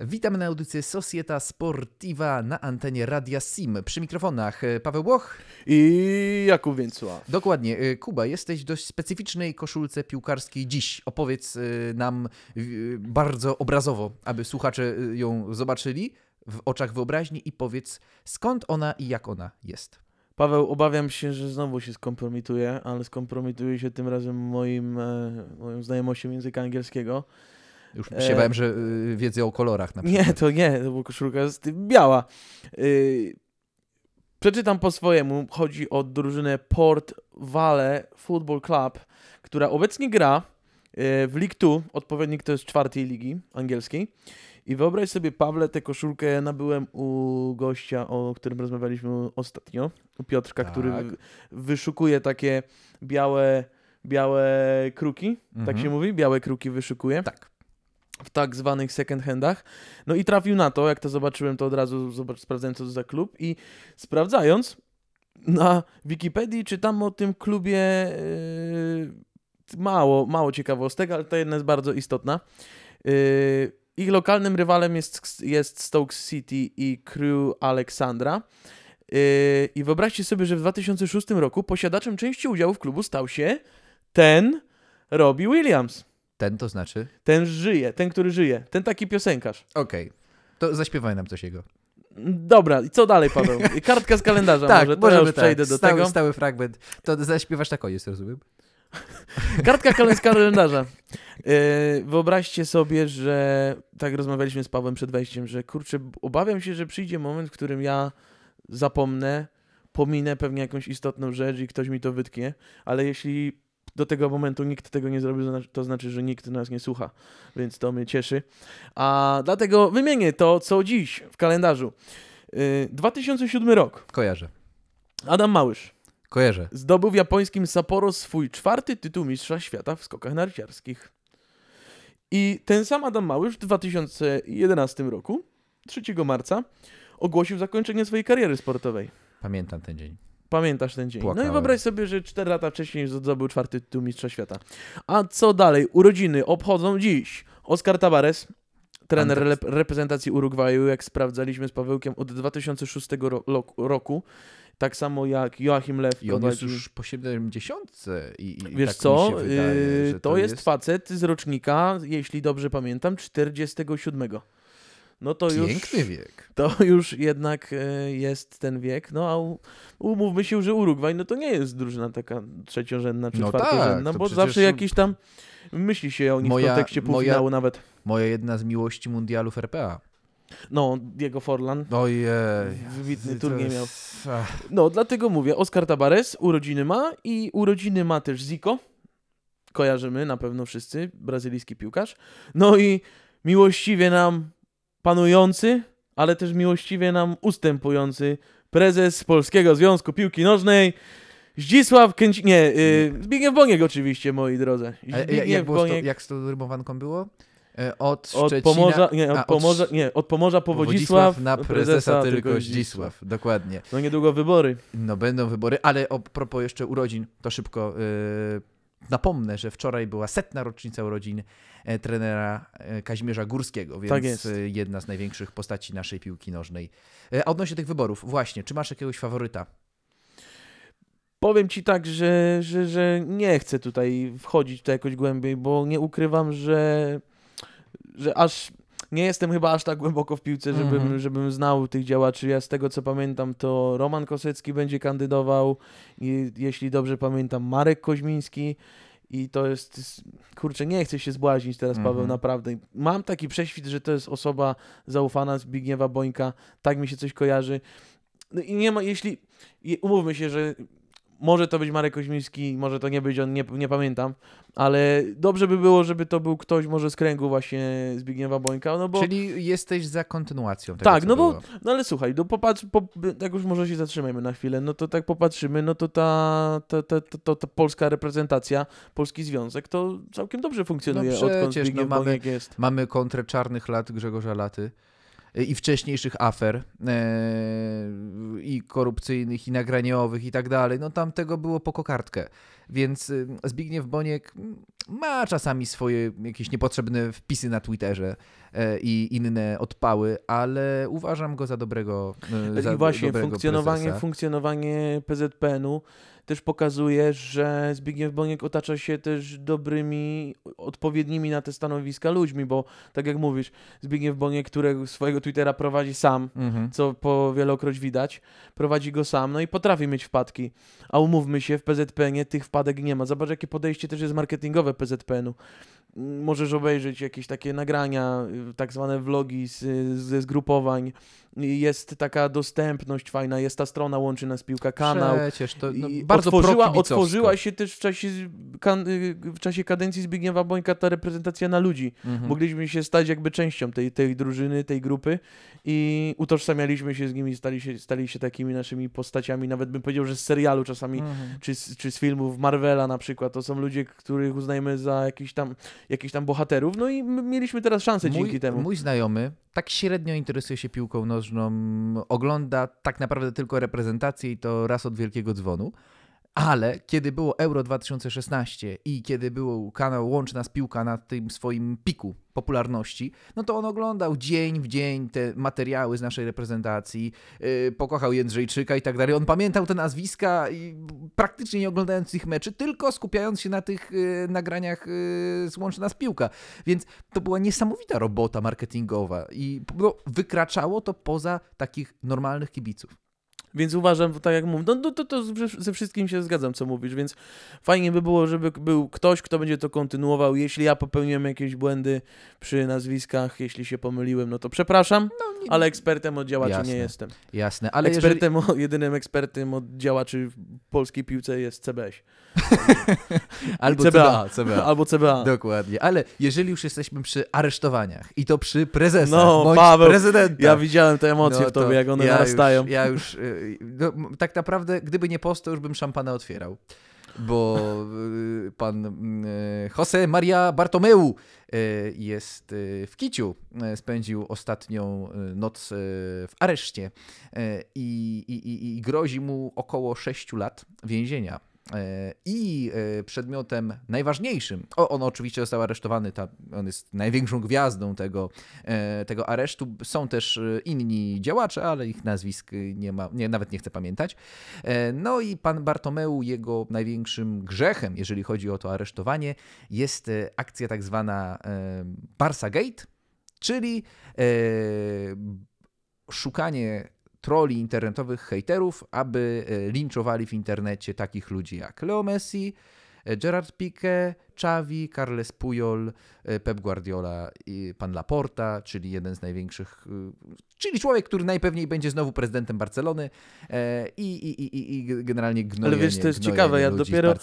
Witamy na audycję Societa Sportiva na antenie Radia Sim. Przy mikrofonach e, Paweł Łoch. I Jakub Więcław. Dokładnie. E, Kuba, jesteś w dość specyficznej koszulce piłkarskiej dziś. Opowiedz e, nam bardzo obrazowo, aby słuchacze ją zobaczyli w oczach wyobraźni i powiedz skąd ona i jak ona jest. Paweł, obawiam się, że znowu się skompromituje, ale skompromituje się tym razem moim, moją znajomością języka angielskiego. Już E, się bałem, że e, wiedzy o kolorach na przykład. Nie, to nie, to bo koszulka jest biała. Y, przeczytam po swojemu. Chodzi o drużynę Port Vale Football Club, która obecnie gra y, w League 2, odpowiednik to jest czwartej ligi angielskiej. I wyobraź sobie, Pawle, tę koszulkę nabyłem u gościa, o którym rozmawialiśmy ostatnio, u Piotrka, Tak. który wy- wyszukuje takie białe, białe kruki, tak Mhm. się mówi? Białe kruki wyszukuje Tak. W tak zwanych second handach. No i trafił na to, jak to zobaczyłem, to od razu zobacz, sprawdzałem, co to za klub i sprawdzając na Wikipedii czytam o tym klubie yy, mało, mało ciekawostek, ale ta jedna jest bardzo istotna. Yy, ich lokalnym rywalem jest, jest Stoke City i Crew Aleksandra. Yy, I wyobraźcie sobie, że w 2006 roku posiadaczem części udziałów klubu stał się ten Robbie Williams. Ten to znaczy? Ten żyje, ten, który żyje, ten taki piosenkarz. Okej. To zaśpiewaj nam coś jego. Dobra, i co dalej, Paweł? Kartka z kalendarza tak, może, to ja już przejdę tak. do stały, tego. Stały fragment. To zaśpiewasz na koniec, rozumiem? Kartka z kalendarza. Yy, wyobraźcie sobie, że tak rozmawialiśmy z Pawłem przed wejściem, że kurczę, obawiam się, że przyjdzie moment, w którym ja zapomnę, pominę pewnie jakąś istotną rzecz i ktoś mi to wytknie, ale jeśli do tego momentu nikt tego nie zrobił, to znaczy- to znaczy, że nikt nas nie słucha, więc to mnie cieszy. A dlatego wymienię to, co dziś w kalendarzu. Yy, 2007 rok. Kojarzę. Adam Małysz. Kojarzę. Zdobył w japońskim Sapporo swój czwarty tytuł mistrza świata w skokach narciarskich. I ten sam Adam Małysz w 2011 roku, 3 marca, ogłosił zakończenie swojej kariery sportowej. Pamiętam ten dzień. Pamiętasz ten dzień. No Płakałem. i wyobraź sobie, że 4 lata wcześniej zdobył czwarty tytuł mistrza świata. A co dalej? Urodziny obchodzą dziś Oscar Tabares, trener rep- reprezentacji Urugwaju, jak sprawdzaliśmy z Pawełkiem od 2006 ro- roku. Tak samo jak Joachim Lew I on jest już po 70 i, i Wiesz tak co, wydaje, yy, że to, jest, facet z rocznika, jeśli dobrze pamiętam, 47. No to już, piękny wiek. to już jednak e, jest ten wiek. No a umówmy się, że Urugwaj, no to nie jest drużyna taka trzeciorzędna czy No czwartorzędna, tak, bo przecież- zawsze jakiś tam myśli się o nich Moja- w kontekście moja- półfinału nawet. Moja jedna z miłości mundialów RPA. No, Diego Forlan. Ojej. Wybitny turniej miał. No, dlatego mówię, Oscar Tabares urodziny ma i urodziny ma też Zico. Kojarzymy na pewno wszyscy, brazylijski piłkarz. No i miłościwie nam panujący, ale też miłościwie nam ustępujący prezes Polskiego Związku Piłki Nożnej Zdzisław Kęci... Nie, yy, Zbigniew Boniek oczywiście, moi drodzy. Zbigniew jak, było z to, Boniek jak z tą rymowanką było? E, Od, od. Pomorza, nie, od a, od Pomorza, nie, od Pomorza po Wodzisław, na prezesa tylko Zdzisław. Dokładnie. No niedługo wybory. No będą wybory, ale o propos jeszcze urodzin, to szybko yy, napomnę, że wczoraj była setna rocznica urodzin e, trenera e, Kazimierza Górskiego, więc Tak jest. e, jedna z największych postaci naszej piłki nożnej. A odnośnie tych wyborów, właśnie, czy masz jakiegoś faworyta? Powiem ci tak, że, że, że nie chcę tutaj wchodzić w to jakoś głębiej, bo nie ukrywam, że, że aż nie jestem chyba aż tak głęboko w piłce, żebym, Mhm. żebym znał tych działaczy. Ja z tego co pamiętam, to Roman Kosecki będzie kandydował i jeśli dobrze pamiętam, Marek Koźmiński. I to jest, kurczę, nie chcę się zbłaźnić teraz, Paweł, Mhm. naprawdę. Mam taki prześwit, że to jest osoba zaufana Zbigniewa Bońka, tak mi się coś kojarzy. No i nie ma, jeśli, je- umówmy się, że może to być Marek Koźmiński, może to nie być on, nie, nie pamiętam, ale dobrze by było, żeby to był ktoś może z kręgu właśnie Zbigniewa Bońka, no bo... Czyli jesteś za kontynuacją tego, Tak, no bo, było. no ale słuchaj, no popatrz, po, tak już może się zatrzymajmy na chwilę, no to tak popatrzymy, no to ta, ta, ta, ta, ta, polska reprezentacja, polski związek, to całkiem dobrze funkcjonuje, No odkąd przecież, no Zbigniew mamy- Boniek jest. Mamy kontrę czarnych lat Grzegorza Laty i wcześniejszych afer e, i korupcyjnych, i nagraniowych i tak dalej. No tam tego było po kokardkę. Więc y, Zbigniew Boniek, ma czasami swoje jakieś niepotrzebne wpisy na Twitterze e, i inne odpały, ale uważam go za dobrego e, za I właśnie dobrego funkcjonowanie, prezesa. funkcjonowanie PZPN-u też pokazuje, że Zbigniew Boniek otacza się też dobrymi, odpowiednimi na te stanowiska ludźmi, bo tak jak mówisz, Zbigniew Boniek, którego swojego Twittera prowadzi sam, Mhm. co po wielokroć widać, prowadzi go sam, no i potrafi mieć wpadki. A umówmy się, w PZPN-ie tych wpadek nie ma. Zobacz, jakie podejście też jest marketingowe PZPN-u. Możesz obejrzeć jakieś takie nagrania, y, tak zwane vlogi z, ze zgrupowań. Jest taka dostępność fajna, jest ta strona Łączy Nas Piłka, kanał. Przecież to no, bardzo otworzyła, otworzyła się też w czasie, kan, y, w czasie kadencji Zbigniewa Bońka ta reprezentacja na ludzi. Mhm. Mogliśmy się stać jakby częścią tej, tej drużyny, tej grupy i utożsamialiśmy się z nimi, stali się, stali się takimi naszymi postaciami, nawet bym powiedział, że z serialu czasami, Mhm. czy, z, czy z filmów Marvela na przykład, to są ludzie, których uznajemy za jakichś tam, jakichś tam bohaterów, no i my mieliśmy teraz szansę dzięki mój, temu. Mój znajomy tak średnio interesuje się piłką nożną, ogląda tak naprawdę tylko reprezentację i to raz od wielkiego dzwonu. Ale kiedy było Euro 2016 i kiedy był kanał Łącz Nas Piłka na tym swoim piku popularności, no to on oglądał dzień w dzień te materiały z naszej reprezentacji, yy, pokochał Jędrzejczyka i tak dalej. On pamiętał te nazwiska i praktycznie nie oglądając ich meczy, tylko skupiając się na tych yy, nagraniach yy, z Łącz Nas Piłka. Więc to była niesamowita robota marketingowa i no, wykraczało to poza takich normalnych kibiców. Więc uważam, tak jak mówię, no, no to, to ze- wszystkim się zgadzam, co mówisz, więc fajnie by było, żeby był ktoś, kto będzie to kontynuował. Jeśli ja popełniłem jakieś błędy przy nazwiskach, jeśli się pomyliłem, no to przepraszam, nie- ale ekspertem od działaczy Jasne. nie jestem. Jasne, ale jeżeli... ekspertem, o- jedynym ekspertem od działaczy w polskiej piłce jest CBS. Albo CBA. CBA. Albo CBA. Dokładnie, ale jeżeli już jesteśmy przy aresztowaniach i to przy prezesa No, bądź Paweł, prezydenta. Ja widziałem te emocje no w tobie, to jak one ja narastają. Już, ja już, y, no, tak naprawdę, gdyby nie post, to już bym szampana otwierał. Bo y, pan y, Jose Maria Bartomeu y, jest w Kiciu. Spędził ostatnią noc w areszcie i, i, i grozi mu około 6 lat więzienia. E, I e, przedmiotem najważniejszym, o, on oczywiście został aresztowany, ta, on jest największą gwiazdą tego, e, tego aresztu. Są też inni działacze, ale ich nazwisk nie ma, nie, nawet nie chcę pamiętać. No i pan Bartomeu, jego największym grzechem, jeżeli chodzi o to aresztowanie, jest akcja tak zwana Barsa Gate, czyli szukanie troli internetowych hejterów, aby e, linczowali w internecie takich ludzi jak Leo Messi, e, Gerard Piqué, Xavi, Carles Puyol, e, Pep Guardiola i pan Laporta, czyli jeden z największych, czyli człowiek, który najpewniej będzie znowu prezydentem Barcelony i, i, i, i generalnie gnojenie, wiesz, to jest ciekawe, ja dopiero-.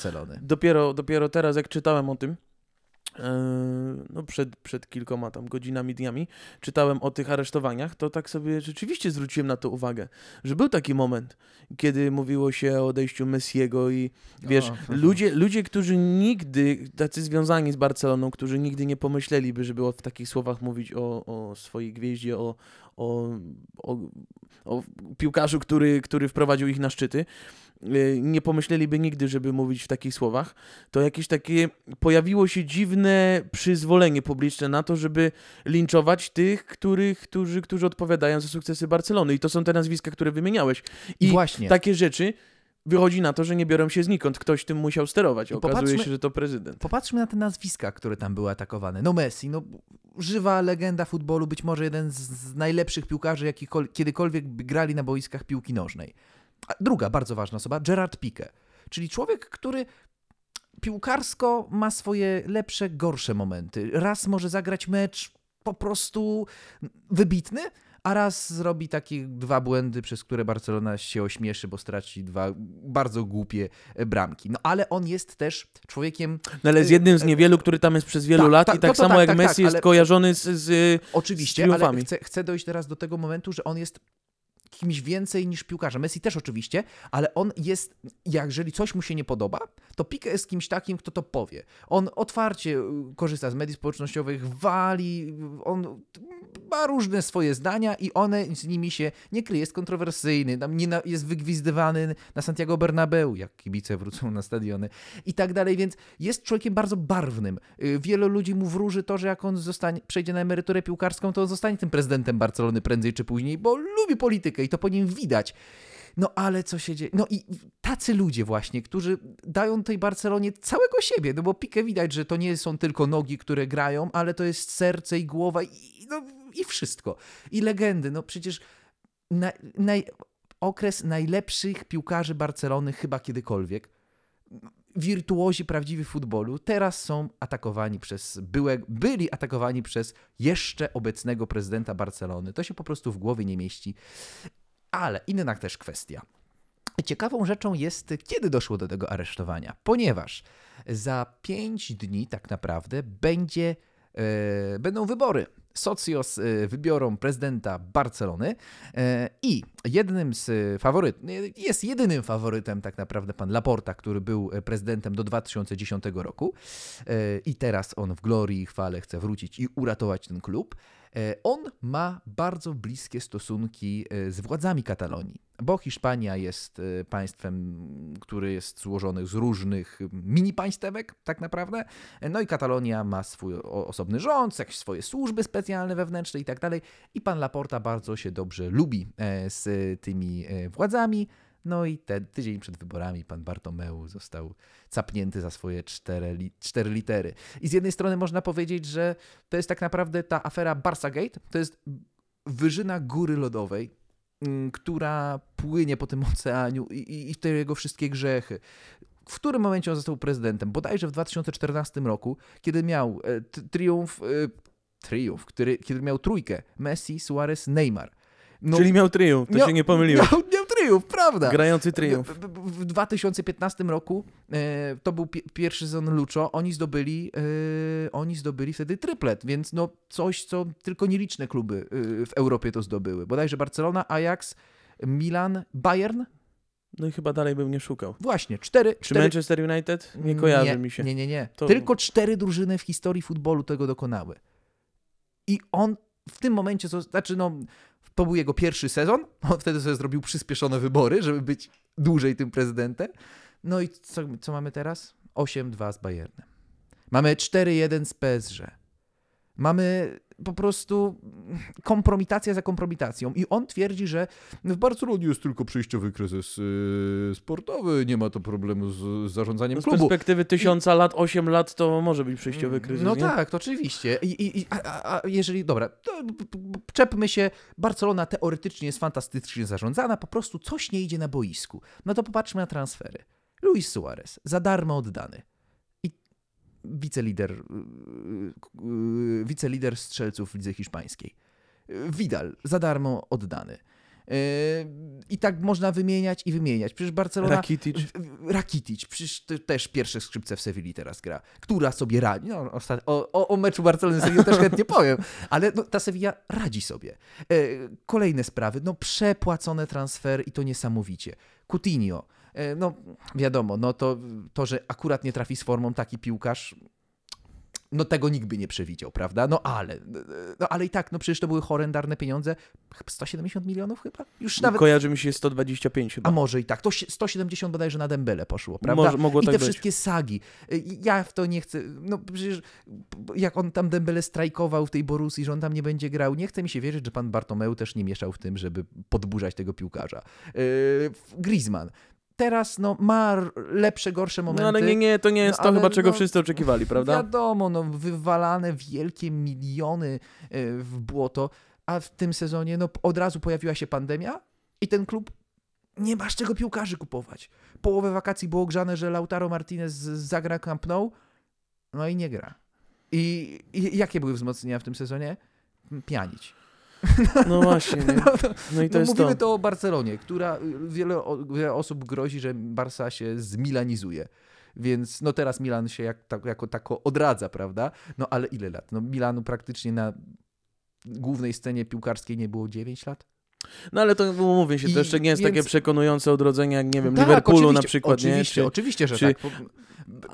Dopiero, dopiero teraz, jak czytałem o tym, no przed, przed kilkoma tam godzinami, dniami, czytałem o tych aresztowaniach, to tak sobie rzeczywiście zwróciłem na to uwagę, że był taki moment, kiedy mówiło się o odejściu Messiego i wiesz, O, ludzie, ludzie, którzy nigdy, tacy związani z Barceloną, którzy nigdy nie pomyśleliby, żeby w takich słowach mówić o, o swojej gwieździe, o, o, o, o piłkarzu, który, który wprowadził ich na szczyty, y, nie pomyśleliby nigdy, żeby mówić w takich słowach, to jakieś takie pojawiło się dziwne przyzwolenie publiczne na to, żeby linczować tych, których, którzy, którzy odpowiadają za sukcesy Barcelony. I to są te nazwiska, które wymieniałeś. I I właśnie, takie rzeczy wychodzi na to, że nie biorą się znikąd. Ktoś tym musiał sterować. Okazuje popatrzmy- się, że to prezydent. Popatrzmy na te nazwiska, które tam były atakowane. No Messi, no żywa legenda futbolu, być może jeden z, najlepszych piłkarzy, jaki kol- kiedykolwiek grali na boiskach piłki nożnej. A druga bardzo ważna osoba, Gerard Piqué, czyli człowiek, który piłkarsko ma swoje lepsze, gorsze momenty. Raz może zagrać mecz po prostu wybitny, a raz zrobi takie dwa błędy, przez które Barcelona się ośmieszy, bo straci dwa bardzo głupie e, bramki. No ale on jest też człowiekiem No, ale jest jednym z niewielu, który tam jest przez wielu Tak, lat tak, i tak samo tak, jak tak, Messi tak, jest ale- kojarzony z... z Oczywiście, z ale chcę, chcę dojść teraz do tego momentu, że on jest kimś więcej niż piłkarzem. Messi też oczywiście, ale on jest, jeżeli coś mu się nie podoba, to Pique jest kimś takim, kto to powie. On otwarcie y, korzysta z mediów społecznościowych, wali, on ma różne swoje zdania i one z nimi się nie kryje, jest kontrowersyjny, tam nie jest wygwizdywany na Santiago Bernabeu, jak kibice wrócą na stadiony i tak dalej, więc jest człowiekiem bardzo barwnym. Y, Wielu ludzi mu wróży to, że jak on zostanie, przejdzie na emeryturę piłkarską, to on zostanie tym prezydentem Barcelony prędzej czy później, bo lubi politykę i to po nim widać. No ale co się dzieje? No i tacy ludzie właśnie, którzy dają tej Barcelonie całego siebie, no bo Pique widać, że to nie są tylko nogi, które grają, ale to jest serce i głowa i, no, i wszystko. I legendy, no przecież na, naj, okres najlepszych piłkarzy Barcelony chyba kiedykolwiek. Wirtuozi prawdziwi futbolu teraz są atakowani przez byłe, byli atakowani przez jeszcze obecnego prezydenta Barcelony. To się po prostu w głowie nie mieści. Ale inna też kwestia. Ciekawą rzeczą jest, kiedy doszło do tego aresztowania, ponieważ za pięć dni tak naprawdę będzie, e, będą wybory. Socios e, wybiorą prezydenta Barcelony e, i jednym z faworytów, jest jedynym faworytem tak naprawdę pan Laporta, który był prezydentem do 2010 roku e, i teraz on w glorii i chwale chce wrócić i uratować ten klub. E, On ma bardzo bliskie stosunki e, z władzami Katalonii, bo Hiszpania jest e, państwem, które jest złożone z różnych mini państewek, tak naprawdę. No i Katalonia ma swój osobny rząd, jakieś swoje służby specjalne wewnętrzne i tak dalej. I pan Laporta bardzo się dobrze lubi z tymi władzami. No i ten tydzień przed wyborami pan Bartomeu został capnięty za swoje cztery, li, cztery litery. I z jednej strony można powiedzieć, że to jest tak naprawdę ta afera Barsagate, to jest wyżyna góry lodowej, mm, która płynie po tym oceaniu i, i, te jego wszystkie grzechy. W którym momencie on został prezydentem? Bodajże w 2014 roku, kiedy miał e, triumf, e, triumf, który, kiedy miał trójkę Messi, Suarez, Neymar. No, Czyli miał triumf, to miał- się nie pomyliłem. Miał, miał triumf, prawda? Grający triumf. W, w, w 2015 roku e, to był pi- pierwszy sezon Lucho. Oni zdobyli, e, oni zdobyli wtedy triplet, więc no coś, co tylko nieliczne kluby e, w Europie to zdobyły. Bodajże Barcelona, Ajax, Milan, Bayern. No i chyba dalej bym nie szukał. Właśnie, cztery. Czy cztery... Manchester United? Nie kojarzy nie, mi się. Nie, nie, nie. To- Tylko cztery drużyny w historii futbolu tego dokonały. I on w tym momencie, to znaczy no, to był jego pierwszy sezon, on wtedy sobie zrobił przyspieszone wybory, żeby być dłużej tym prezydentem. No i co, co mamy teraz? 8-2 z Bayernem. Mamy 4-1 z PSG. Mamy po prostu kompromitacja za kompromitacją. I on twierdzi, że w Barcelonie jest tylko przejściowy kryzys yy, sportowy, nie ma to problemu z, z zarządzaniem No z klubu. perspektywy tysiąca lat, 8 lat to może być przejściowy kryzys, No nie? tak, to oczywiście. I, i, i, a, a, jeżeli, dobra, to czepmy się, Barcelona teoretycznie jest fantastycznie zarządzana, po prostu coś nie idzie na boisku. No to popatrzmy na transfery. Luis Suarez, za darmo oddany. I wicelider, yy, yy, wicelider strzelców w lidze hiszpańskiej. Yy, Vidal, za darmo oddany. Yy, I tak można wymieniać i wymieniać. Przecież Barcelona... Rakitic. Rakitic, przecież też pierwsze skrzypce w Sewilli teraz gra, która sobie radzi. No, o, o, o meczu Barcelony Sewillą też chętnie powiem, ale no, ta Sevilla radzi sobie. E, kolejne sprawy, no przepłacone transfery i to niesamowicie. Coutinho, e, no wiadomo, no to, to, że akurat nie trafi z formą taki piłkarz, no tego nikt by nie przewidział, prawda? No ale, no ale i tak, no przecież to były horrendarne pieniądze, Chyba 170 milionów chyba? Już nawet Kojarzy mi się 125 chyba. a może i tak. To się- 170 bodajże na Dembele poszło, prawda? Może- mogło I tak te być. wszystkie sagi. Y, Ja w to nie chcę. No przecież jak on tam Dembele strajkował w tej Borussii, że on tam nie będzie grał, nie chce mi się wierzyć, że pan Bartomeu też nie mieszał w tym, żeby podburzać tego piłkarza. Yy, Griezmann. Teraz no, ma lepsze, gorsze momenty. No ale nie, nie, to nie jest No, to ale chyba, czego no, wszyscy oczekiwali, prawda? Wiadomo, no, wywalane wielkie miliony y, w błoto, a w tym sezonie no, od razu pojawiła się pandemia i ten klub nie ma z czego piłkarzy kupować. Połowę wakacji było grzane, że Lautaro Martinez zagra Camp Nou, no i nie gra. I, i jakie były wzmocnienia w tym sezonie? Pianić. No właśnie, nie? No i to no, jest mówimy to. to o Barcelonie, która y, wiele, wiele osób grozi, że Barsa się zmilanizuje. Więc no teraz Milan się jak, tak, jako tako odradza, prawda? No ale ile lat? No Milanu praktycznie na głównej scenie piłkarskiej nie było 9 lat? No ale to mówię się, to I jeszcze nie jest więc- takie przekonujące odrodzenie jak, nie wiem, Tak, Liverpoolu na przykład, oczywiście, nie? Czy, Oczywiście, że czy- tak.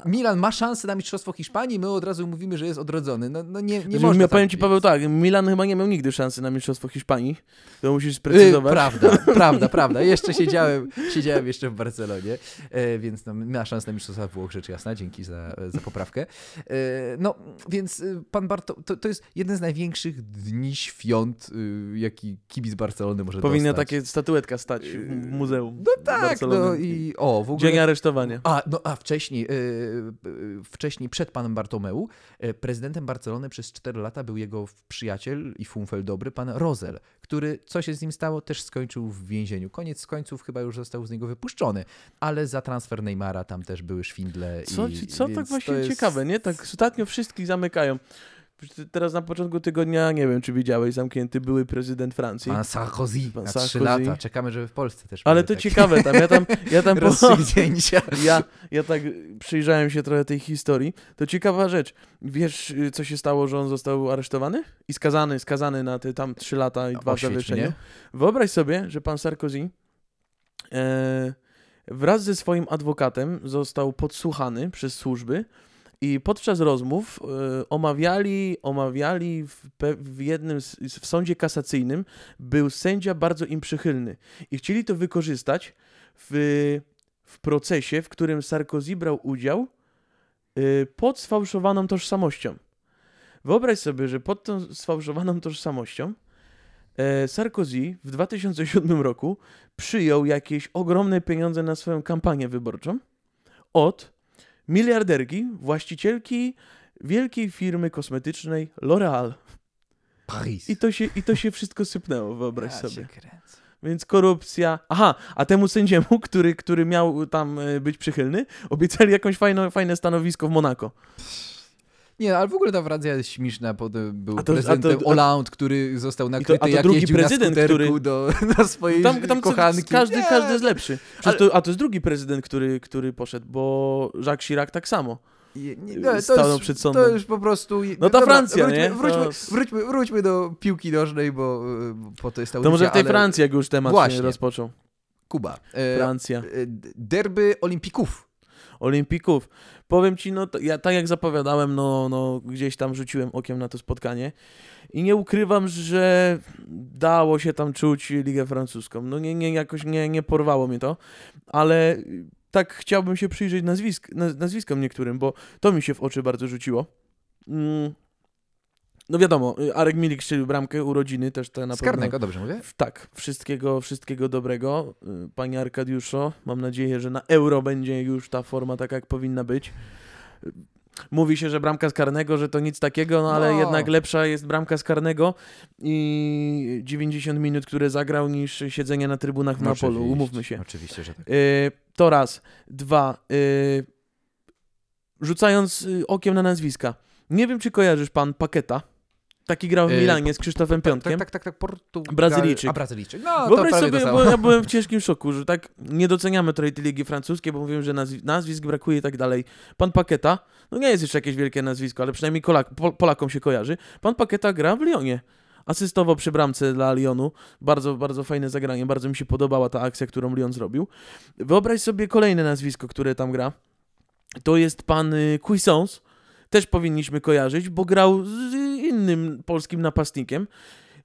Milan ma szansę na Mistrzostwo Hiszpanii, my od razu mówimy, że jest odrodzony. No, no nie, nie Znaczy, można ja powiem tak ci. Paweł, tak, Milan chyba nie miał nigdy szansy na Mistrzostwo Hiszpanii. To musisz Y, sprecyzować. prawda, prawda, prawda. Jeszcze siedziałem, siedziałem jeszcze w Barcelonie, e, więc no, ma szansę na Mistrzostwa Włoch, rzecz jasna. Dzięki za, za poprawkę. E, no, więc y, pan Barto, to, to jest jeden z największych dni świąt, y, jaki kibic Barcelony może Powinna dostać. takie statuetka stać w muzeum. No tak, no i o, w ogóle... Dzień aresztowania. A, no, a wcześniej, wcześniej, przed panem Bartomeu, e, prezydentem Barcelony przez 4 lata był jego przyjaciel i fumfel dobry, pan Rozel, który, co się z nim stało, też skończył w więzieniu. Koniec końców chyba już został z niego wypuszczony, ale za transfer Neymara tam też były szwindle. Co, i, co tak właśnie jest- ciekawe, nie? Tak ostatnio wszystkich zamykają. Teraz na początku tygodnia, nie wiem czy widziałeś, zamknięty były prezydent Francji. Pan Sarkozy Pan na 3 Sarkozy. lata. Czekamy, żeby w Polsce też Ale to takie ciekawe tam, ja tam, ja tam po, ja, ja tak przyjrzałem się trochę tej historii. To ciekawa rzecz. Wiesz, y, co się stało, że on został aresztowany i skazany, skazany na te tam 3 lata i dwa Oświeć zawieszenia. mnie. Wyobraź sobie, że pan Sarkozy e, wraz ze swoim adwokatem został podsłuchany przez służby i podczas rozmów e, omawiali, omawiali w, w jednym, z, w sądzie kasacyjnym był sędzia bardzo im przychylny i chcieli to wykorzystać w, w procesie, w którym Sarkozy brał udział e, pod sfałszowaną tożsamością. Wyobraź sobie, że pod tą sfałszowaną tożsamością e, Sarkozy w 2007 roku przyjął jakieś ogromne pieniądze na swoją kampanię wyborczą od miliarderki, właścicielki wielkiej firmy kosmetycznej L'Oreal. Paris. I to, się, I to się wszystko sypnęło, wyobraź Ja sobie. Więc korupcja. Aha, a temu sędziemu, który, który miał tam e, być przychylny, obiecali jakąś fajne, fajne stanowisko w Monako. Nie, ale w ogóle ta Francja jest śmieszna. Potem był A to- a to- prezydentem a- Hollande, który został nakryty, a to jak drugi prezydent, który- do, na swojej Tam, tam co- kochanki. każdy, Nie, każdy jest lepszy. Ale- to, a to jest drugi prezydent, który, który poszedł, bo Jacques Chirac tak samo. Nie, nie, to, stanął przed sądem. to już po prostu... No ta Francja, wróćmy, nie? Wróćmy, To- wróćmy, wróćmy do piłki nożnej, bo y, po to jest ta To może w tej ale... Francji, jak już temat Właśnie. się rozpoczął. Kuba. E, Francja. e, derby olimpików. Olimpików. Powiem ci, no ja tak jak zapowiadałem, no, no gdzieś tam rzuciłem okiem na to spotkanie i nie ukrywam, że dało się tam czuć Ligę Francuską. No nie, nie jakoś nie, nie porwało mnie to, ale tak chciałbym się przyjrzeć nazwisk, naz- nazwiskom niektórym, bo to mi się w oczy bardzo rzuciło. Mm. No wiadomo, Arek Milik strzelił bramkę, urodziny też te na Z pewno. karnego, dobrze mówię? Tak, wszystkiego, wszystkiego dobrego. Y, Panie Arkadiuszo, mam nadzieję, że na euro będzie już ta forma taka, jak powinna być. Y, Mówi się, że bramka z karnego, że to nic takiego, no ale No. jednak lepsza jest bramka z karnego i 90 minut, które zagrał, niż siedzenie na trybunach w Napolu. Oczywiście, Umówmy się. Oczywiście, że tak. Y, to raz. Dwa. y, rzucając y, okiem na nazwiska. Nie wiem, czy kojarzysz pan Paketa. Taki grał w Y, Milanie z Krzysztofem Piątkiem. Tak, tak, tak, tak Portugal... Brazylijczyk. A, Brazylijczyk. No, Wyobraź sobie, bo ja byłem w ciężkim szoku, że tak nie doceniamy tej ligi francuskiej, bo mówimy, że nazwi- nazwisk brakuje i tak dalej. Pan Paketa, no nie jest jeszcze jakieś wielkie nazwisko, ale przynajmniej Kolak, Pol- Polakom się kojarzy. Pan Paketa gra w Lyonie. Asystował przy bramce dla Lyonu. Bardzo, bardzo fajne zagranie. Bardzo mi się podobała ta akcja, którą Lyon zrobił. Wyobraź sobie kolejne nazwisko, które tam gra. To jest pan y, Cuisance. Też powinniśmy kojarzyć, bo grał z innym polskim napastnikiem.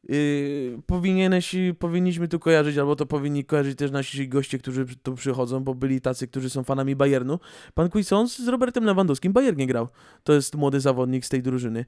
Yy, powinieneś, powinniśmy tu kojarzyć, albo to powinni kojarzyć też nasi goście, którzy tu przychodzą, bo byli tacy, którzy są fanami Bayernu. Pan Cuisance z Robertem Lewandowskim w Bayernie grał. To jest młody zawodnik z tej drużyny.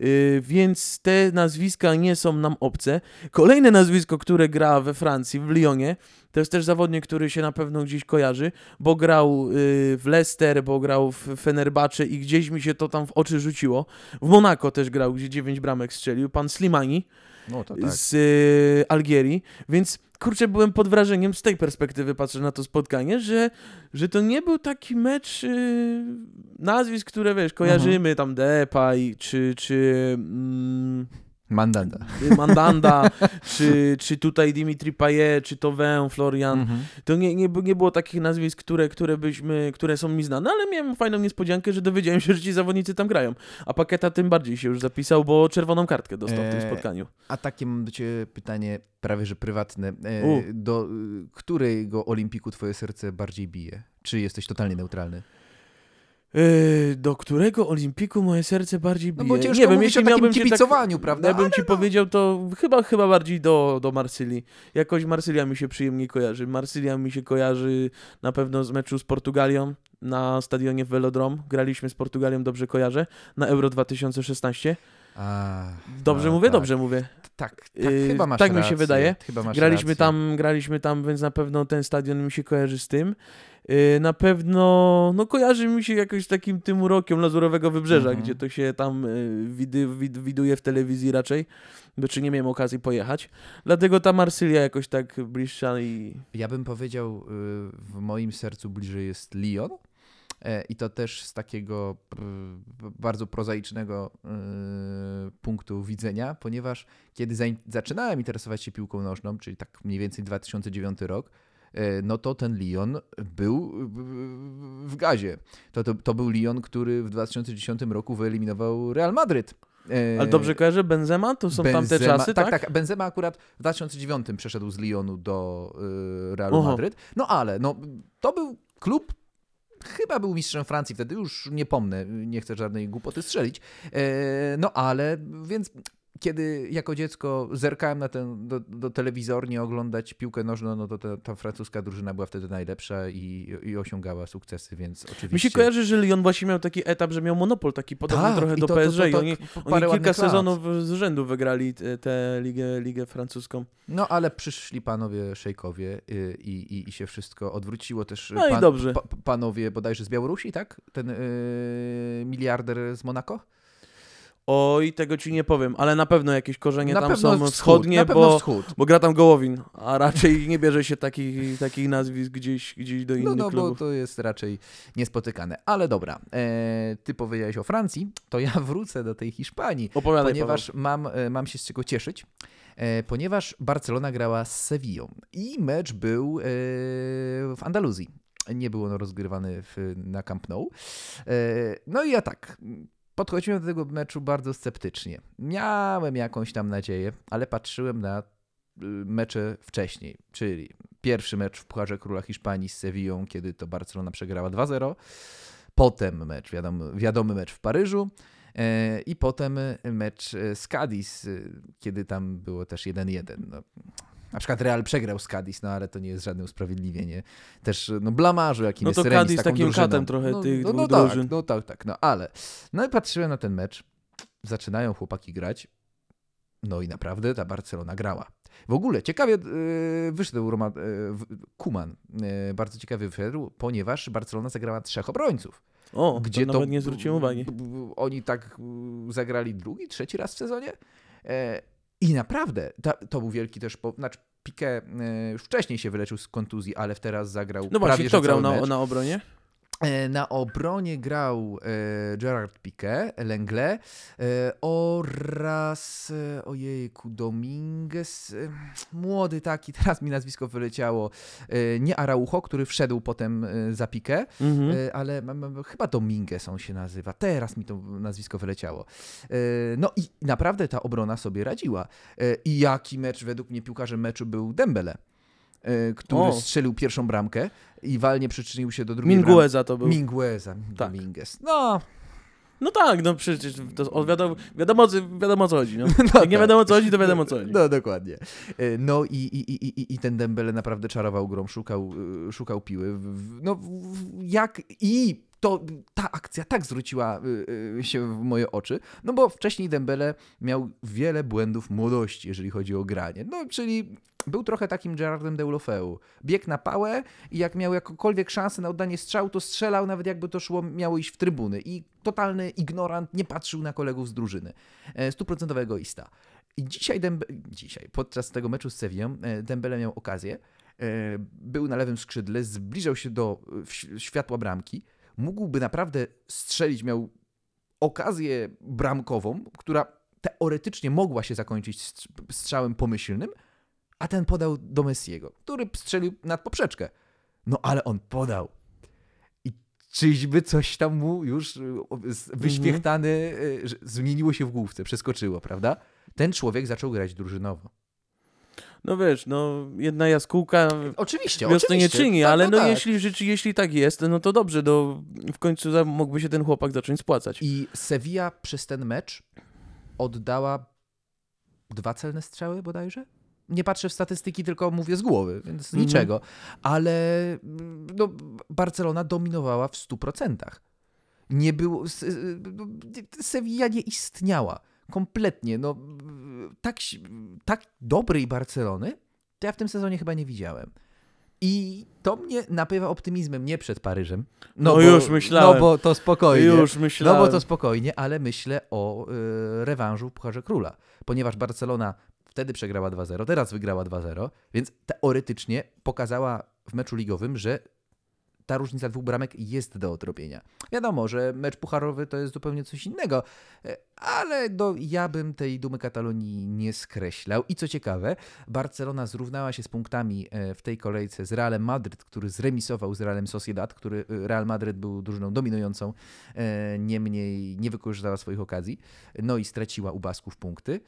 Yy, więc te nazwiska nie są nam obce. Kolejne nazwisko, które gra we Francji, w Lyonie, to jest też zawodnik, który się na pewno gdzieś kojarzy, bo grał yy, w Leicester, bo grał w Fenerbahce i gdzieś mi się to tam w oczy rzuciło. W Monako też grał, gdzie 9 bramek strzelił. Pan Slimani No tak. z y, Algierii, więc kurczę, byłem pod wrażeniem z tej perspektywy, patrzę na to spotkanie, że, że to nie był taki mecz y, nazwisk, które wiesz, kojarzymy, tam Depay, czy, czy mm, Mandanda. Mandanda, czy, czy tutaj Dimitri Payet, czy Tovin, Florian. Mhm. To nie, nie, nie było takich nazwisk, które, które, byśmy, które są mi znane, ale miałem fajną niespodziankę, że dowiedziałem się, że ci zawodnicy tam grają. A Paketa tym bardziej się już zapisał, bo czerwoną kartkę dostał w tym Eee, spotkaniu. A takie mam do ciebie pytanie prawie że prywatne. E, U. do którego olimpiku twoje serce bardziej bije? Czy jesteś totalnie neutralny? Yy, do którego olimpiku moje serce bardziej bije? No bo ciężko nie wiem, jeśli o miałbym tak, kibicowaniu, prawda? Ja bym Ale ci powiedział, to chyba, chyba bardziej do, do Marsylii. Jakoś Marsylia mi się przyjemnie kojarzy. Marsylia mi się kojarzy na pewno z meczu z Portugalią na stadionie Velodrom. Graliśmy z Portugalią, dobrze kojarzę, na Euro 2016. A, Dobrze no mówię? tak. Dobrze mówię. Tak, tak, Yy, chyba masz tak mi się rację, wydaje. Graliśmy rację. tam, graliśmy tam, więc na pewno ten stadion mi się kojarzy z tym. Yy, na pewno, no kojarzy mi się jakoś takim tym urokiem Lazurowego Wybrzeża, Mhm. gdzie to się tam yy, widy, wid, widuje w telewizji raczej, bo czy nie miałem okazji pojechać. Dlatego ta Marsylia jakoś tak bliższa i... Ja bym powiedział, y, w moim sercu bliżej jest Lyon. E, I to też z takiego y, bardzo prozaicznego y, punktu widzenia, ponieważ kiedy zaczynałem interesować się piłką nożną, czyli tak mniej więcej 2009 rok, no to ten Lyon był w- gazie. To, to, to był Lyon, który w 2010 roku wyeliminował Real Madryt. E, Ale dobrze kojarzę, Benzema? To są tamte Benzema- czasy, tak? tak? Tak, Benzema akurat w 2009 przeszedł z Lyonu do y, Realu Oho. Madryt. No ale no, to był klub, chyba był mistrzem Francji wtedy, już nie pomnę, nie chcę żadnej głupoty strzelić. E, no ale, więc kiedy jako dziecko zerkałem na ten, do, do telewizornie oglądać piłkę nożną, no to ta, ta francuska drużyna była wtedy najlepsza i, i osiągała sukcesy, więc oczywiście... Mi się kojarzy, że Lyon właśnie miał taki etap, że miał monopol taki podobny Tak, trochę do to- to- PSG to- to oni, parę oni ładnych kilka lat. sezonów z rzędu wygrali tę ligę, ligę francuską. No ale przyszli panowie szejkowie y, i, i, i się wszystko odwróciło też. No i dobrze. Pa, panowie bodajże z Białorusi, tak? Ten y, miliarder z Monako? Oj, tego ci nie powiem, ale na pewno jakieś korzenie na tam są wschód, wschodnie, bo, wschód. bo gra tam Gołowin, a raczej nie bierze się takich, takich nazwisk gdzieś, gdzieś do innych No, no bo klubów. to jest raczej niespotykane. Ale dobra, e, ty powiedziałeś o Francji, to ja wrócę do tej Hiszpanii, Opowiadaj, ponieważ mam, e, mam się z czego cieszyć. E, ponieważ Barcelona grała z Sevillą i mecz był e, w Andaluzji. Nie był on rozgrywany w, na Camp Nou. No i ja tak, podchodziłem do tego meczu bardzo sceptycznie. Miałem jakąś tam nadzieję, ale patrzyłem na y, mecze wcześniej, czyli pierwszy mecz w Pucharze Króla Hiszpanii z Sevillą, kiedy to Barcelona przegrała 2-0. Potem mecz, wiadomy mecz w Paryżu. e, I potem mecz e, z Cadiz, e, kiedy tam było też 1-1. No, na przykład Real przegrał z Cadiz, no ale to nie jest żadne usprawiedliwienie. Też no blamarzu, jakim No jest to remis Cadiz taką takim drużyną. katem trochę no, tych no, no tak, drużyn. no tak, tak, no ale. No i patrzyłem na ten mecz, zaczynają chłopaki grać, no i naprawdę ta Barcelona grała. W ogóle ciekawie yy, wyszedł Roma, w- Kuman, yy, bardzo ciekawy wyszedł, ponieważ Barcelona zagrała trzech obrońców. O, Gdzie to to nawet nie zwróciłem uwagi. Oni tak zagrali drugi, trzeci raz w sezonie. I naprawdę, ta, to był wielki też, po, znaczy Piqué y, już wcześniej się wyleczył z kontuzji, ale teraz zagrał No prawie właśnie, że kto grał na, na obronie? E, Na obronie grał e, Gerard Piqué, Lenglet e, oraz, ojejku, Dominguez, młody taki, teraz mi nazwisko wyleciało, nie Araujo, który wszedł potem za Piqué, Mhm. ale chyba Dominguez on się nazywa, teraz mi to nazwisko wyleciało. No i naprawdę ta obrona sobie radziła. I jaki mecz, według mnie piłkarzem meczu był Dembele, który O. strzelił pierwszą bramkę i walnie przyczynił się do drugiej bramki. Mingueza to był. Mingueza, Tak. Dominguez. No, No tak, no przecież to wiadomo, wiadomo, wiadomo co chodzi. No. no Jak nie tak. wiadomo o co chodzi, to wiadomo o co chodzi. No, dokładnie. E, No i, i, i, i, i ten Dembele naprawdę czarował grą, szukał, y, szukał piły. No jak i to ta akcja tak zwróciła y, y, się w moje oczy, no bo wcześniej Dembele miał wiele błędów młodości, jeżeli chodzi o granie. No czyli był trochę takim Gerardem Deulofeu. Biegł na pałę i jak miał jakąkolwiek szansę na oddanie strzału, to strzelał nawet jakby to szło, miało iść w trybuny. I totalny ignorant nie patrzył na kolegów z drużyny. E, Stuprocentowy egoista. I dzisiaj, Dembe, dzisiaj podczas tego meczu z Sevillą e, Dembele miał okazję, e, był na lewym skrzydle, zbliżał się do światła bramki, mógłby naprawdę strzelić, miał okazję bramkową, która teoretycznie mogła się zakończyć strz- strzałem pomyślnym, a ten podał do Messiego, który strzelił nad poprzeczkę. No ale on podał. I czyżby coś tam mu już z- wyświechtany, że zmieniło się w główce, przeskoczyło, prawda? Ten człowiek zaczął grać drużynowo. No wiesz, no jedna jaskółka Oczywiście, wiosny nie oczywiście. czyni, Tak, ale no tak. jeśli, rzeczy, jeśli tak jest, no to dobrze, no w końcu mógłby się ten chłopak zacząć spłacać. I Sevilla przez ten mecz oddała dwa celne strzały bodajże? Nie patrzę w statystyki, tylko mówię z głowy, więc Mhm. niczego. Ale mm, no, Barcelona dominowała w 100%. Nie było. No, Sevilla nie istniała. Kompletnie. No, tak, tak dobrej Barcelony to ja w tym sezonie chyba nie widziałem. I to mnie napływa optymizmem nie przed Paryżem. No już myślałem. No bo to spokojnie. Już myślałem. No bo to spokojnie, ale myślę o y, rewanżu Pucharze Króla, ponieważ Barcelona wtedy przegrała 2-0, teraz wygrała 2-0, więc teoretycznie pokazała w meczu ligowym, że ta różnica dwóch bramek jest do odrobienia. Wiadomo, że mecz pucharowy to jest zupełnie coś innego, e, ale no, ja bym tej dumy Katalonii nie skreślał. I co ciekawe, Barcelona zrównała się z punktami e, w tej kolejce z Realem Madryt, który zremisował z Realem Sociedad, który e, Real Madryt był drużyną dominującą, niemniej nie wykorzystała swoich okazji, no i straciła u Basków punkty.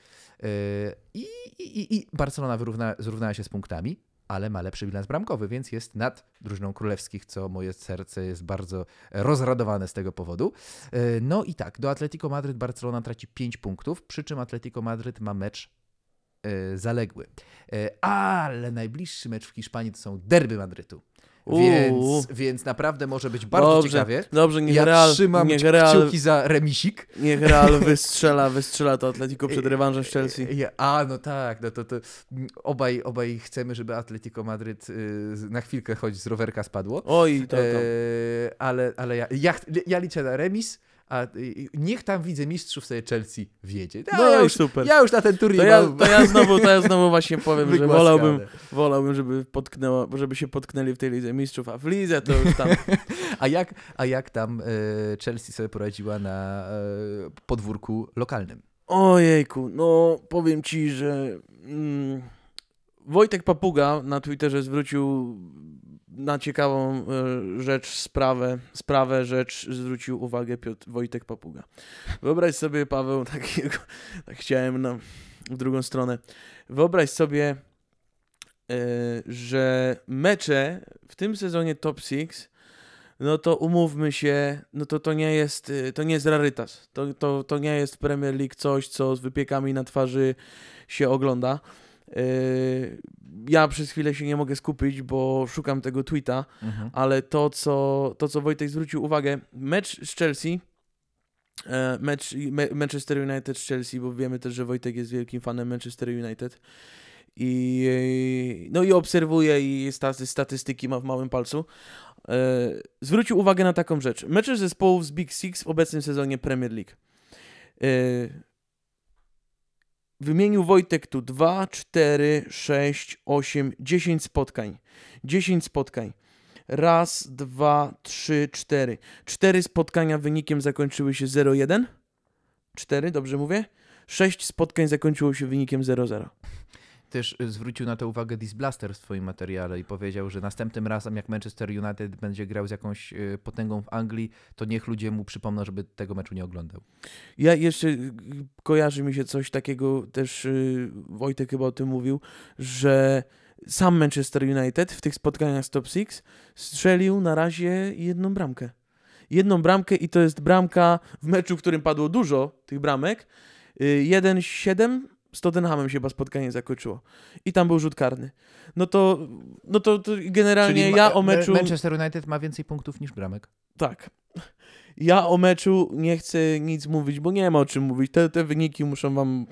I, i, i Barcelona wyrówna, zrównała się z punktami, ale ma lepszy bilans bramkowy, więc jest nad drużyną królewskich, co moje serce jest bardzo rozradowane z tego powodu. E, No i tak, do Atletico Madryt Barcelona traci 5 punktów, przy czym Atletico Madryt ma mecz e, zaległy. E, Ale najbliższy mecz w Hiszpanii to są derby Madrytu. Więc, więc naprawdę może być bardzo dobrze, ciekawie. Dobrze, niech Ja Real, trzymam niech Real, kciuki za remisik. niech Real wystrzela, wystrzela to Atletico przed rewanżem z Chelsea. A, no tak, no to, to obaj, obaj chcemy, żeby Atletico Madryt y, na chwilkę choć z rowerka spadło. Oj, to, to. E, ale ale ja, ja, ja liczę na remis, a niech tam widzę mistrzów sobie Chelsea wiedzie. A No ja, już, super. ja już na ten turniej To ja, mam to ja znowu, to ja znowu właśnie powiem, że wolałbym, wolałbym, żeby potknęło, żeby się potknęli w tej Lidze Mistrzów, a w Lidze to już tam... A jak, a jak tam e, Chelsea sobie poradziła na e, podwórku lokalnym? Ojejku, no powiem ci, że mm, Wojtek Papuga na Twitterze zwrócił na ciekawą e, rzecz, sprawę, sprawę, rzecz zwrócił uwagę Piotr, Wojtek Papuga. Wyobraź sobie, Paweł, takiego, tak chciałem na, w drugą stronę. Wyobraź sobie, e, że mecze w tym sezonie Top Six no to umówmy się, no to to nie jest, y, to nie jest rarytas. To, to, to nie jest Premier League coś, co z wypiekami na twarzy się ogląda. Yy, Ja przez chwilę się nie mogę skupić, bo szukam tego tweeta, ale to co, to, co Wojtek zwrócił uwagę, mecz z Chelsea, e, mecz Me- Manchester United z Chelsea, bo wiemy też, że Wojtek jest wielkim fanem Manchester United i, e, no i obserwuje i staty, statystyki ma w małym palcu. E, Zwrócił uwagę na taką rzecz. Mecze zespołów z Big Six w obecnym sezonie Premier League. Wymienił Wojtek tu 2, 4, 6, 8, 10 spotkań. 10 spotkań. Raz, dwa, trzy, cztery. Cztery spotkania wynikiem zakończyły się 0-1. Cztery, dobrze mówię? Sześć spotkań zakończyło się wynikiem 0-0. Też y, zwrócił na to uwagę Disblaster w swoim materiale i powiedział, że następnym razem, jak Manchester United będzie grał z jakąś y, potęgą w Anglii, to niech ludzie mu przypomną, żeby tego meczu nie oglądał. Ja jeszcze y, kojarzy mi się coś takiego, też Wojtek chyba o tym mówił, że sam Manchester United w tych spotkaniach z Top Six strzelił na razie jedną bramkę. Jedną bramkę i to jest bramka w meczu, w którym padło dużo tych bramek. Y, 1-7 z Tottenhamem się chyba spotkanie zakończyło. I tam był rzut karny. No to, no to, to generalnie ma- ja o meczu... Manchester United ma więcej punktów niż bramek. Tak. Ja o meczu nie chcę nic mówić, bo nie ma o czym mówić. Te, te wyniki muszą wam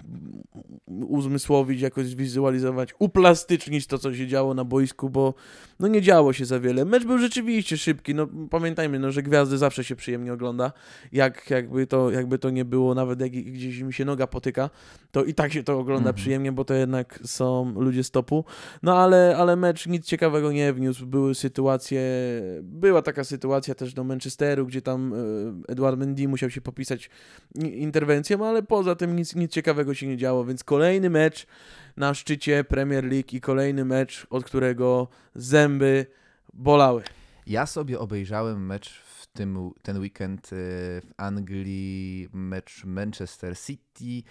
uzmysłowić, jakoś zwizualizować, uplastycznić to, co się działo na boisku, bo no nie działo się za wiele. Mecz był rzeczywiście szybki. No pamiętajmy, no, że gwiazdy zawsze się przyjemnie ogląda. Jak, jakby, to, jakby to nie było, nawet jak gdzieś mi się noga potyka, to i tak się to ogląda Mhm. przyjemnie, bo to jednak są ludzie z topu. No ale, ale mecz nic ciekawego nie wniósł. Były sytuacje, była taka sytuacja też do Manchesteru, gdzie tam e, Edouard Mendy musiał się popisać interwencją, ale poza tym nic, nic ciekawego się nie działo, więc kolejny mecz na szczycie Premier League i kolejny mecz, od którego zęby bolały. Ja sobie obejrzałem mecz w tym, ten weekend y, w Anglii, mecz Manchester City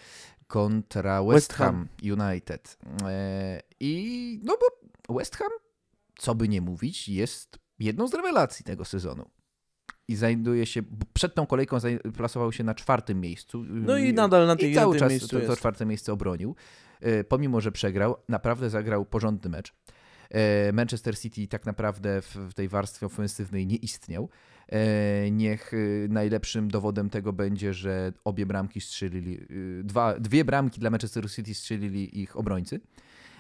kontra West, West Ham United. E, I no bo West Ham, co by nie mówić, jest jedną z rewelacji tego sezonu. I znajduje się, przed tą kolejką plasował się na czwartym miejscu. No i nadal na tej I cały na tym czas to, to czwarte miejsce obronił. E, Pomimo, że przegrał, naprawdę zagrał porządny mecz. E, Manchester City tak naprawdę w, tej warstwie ofensywnej nie istniał. E, Niech najlepszym dowodem tego będzie, że obie bramki strzelili, dwa, dwie bramki dla Manchester City strzelili ich obrońcy.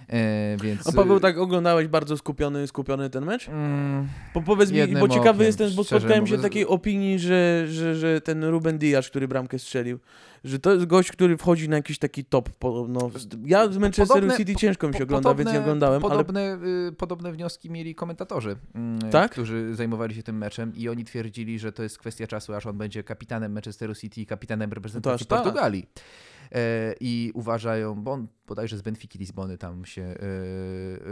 E, Więc, A Paweł, y, tak oglądałeś bardzo skupiony, skupiony ten mecz? mm, Po, powiedz mi, bo ciekawy okiem, jestem, bo spotkałem się mówiąc. takiej opinii, że, że, że ten Ruben Diaz, który bramkę strzelił, że to jest gość, który wchodzi na jakiś taki top. Podobno. Ja z Manchesteru Podobne- City ciężko mi się Po- ogląda, więc nie oglądałem, ale podobne, y, podobne wnioski mieli komentatorzy, mm, Tak? którzy zajmowali się tym meczem i oni twierdzili, że to jest kwestia czasu, aż on będzie kapitanem Manchesteru City i kapitanem reprezentacji aż tak. Portugalii. E, I uważają, bo on bodajże z Benfiki Lizbony tam się e,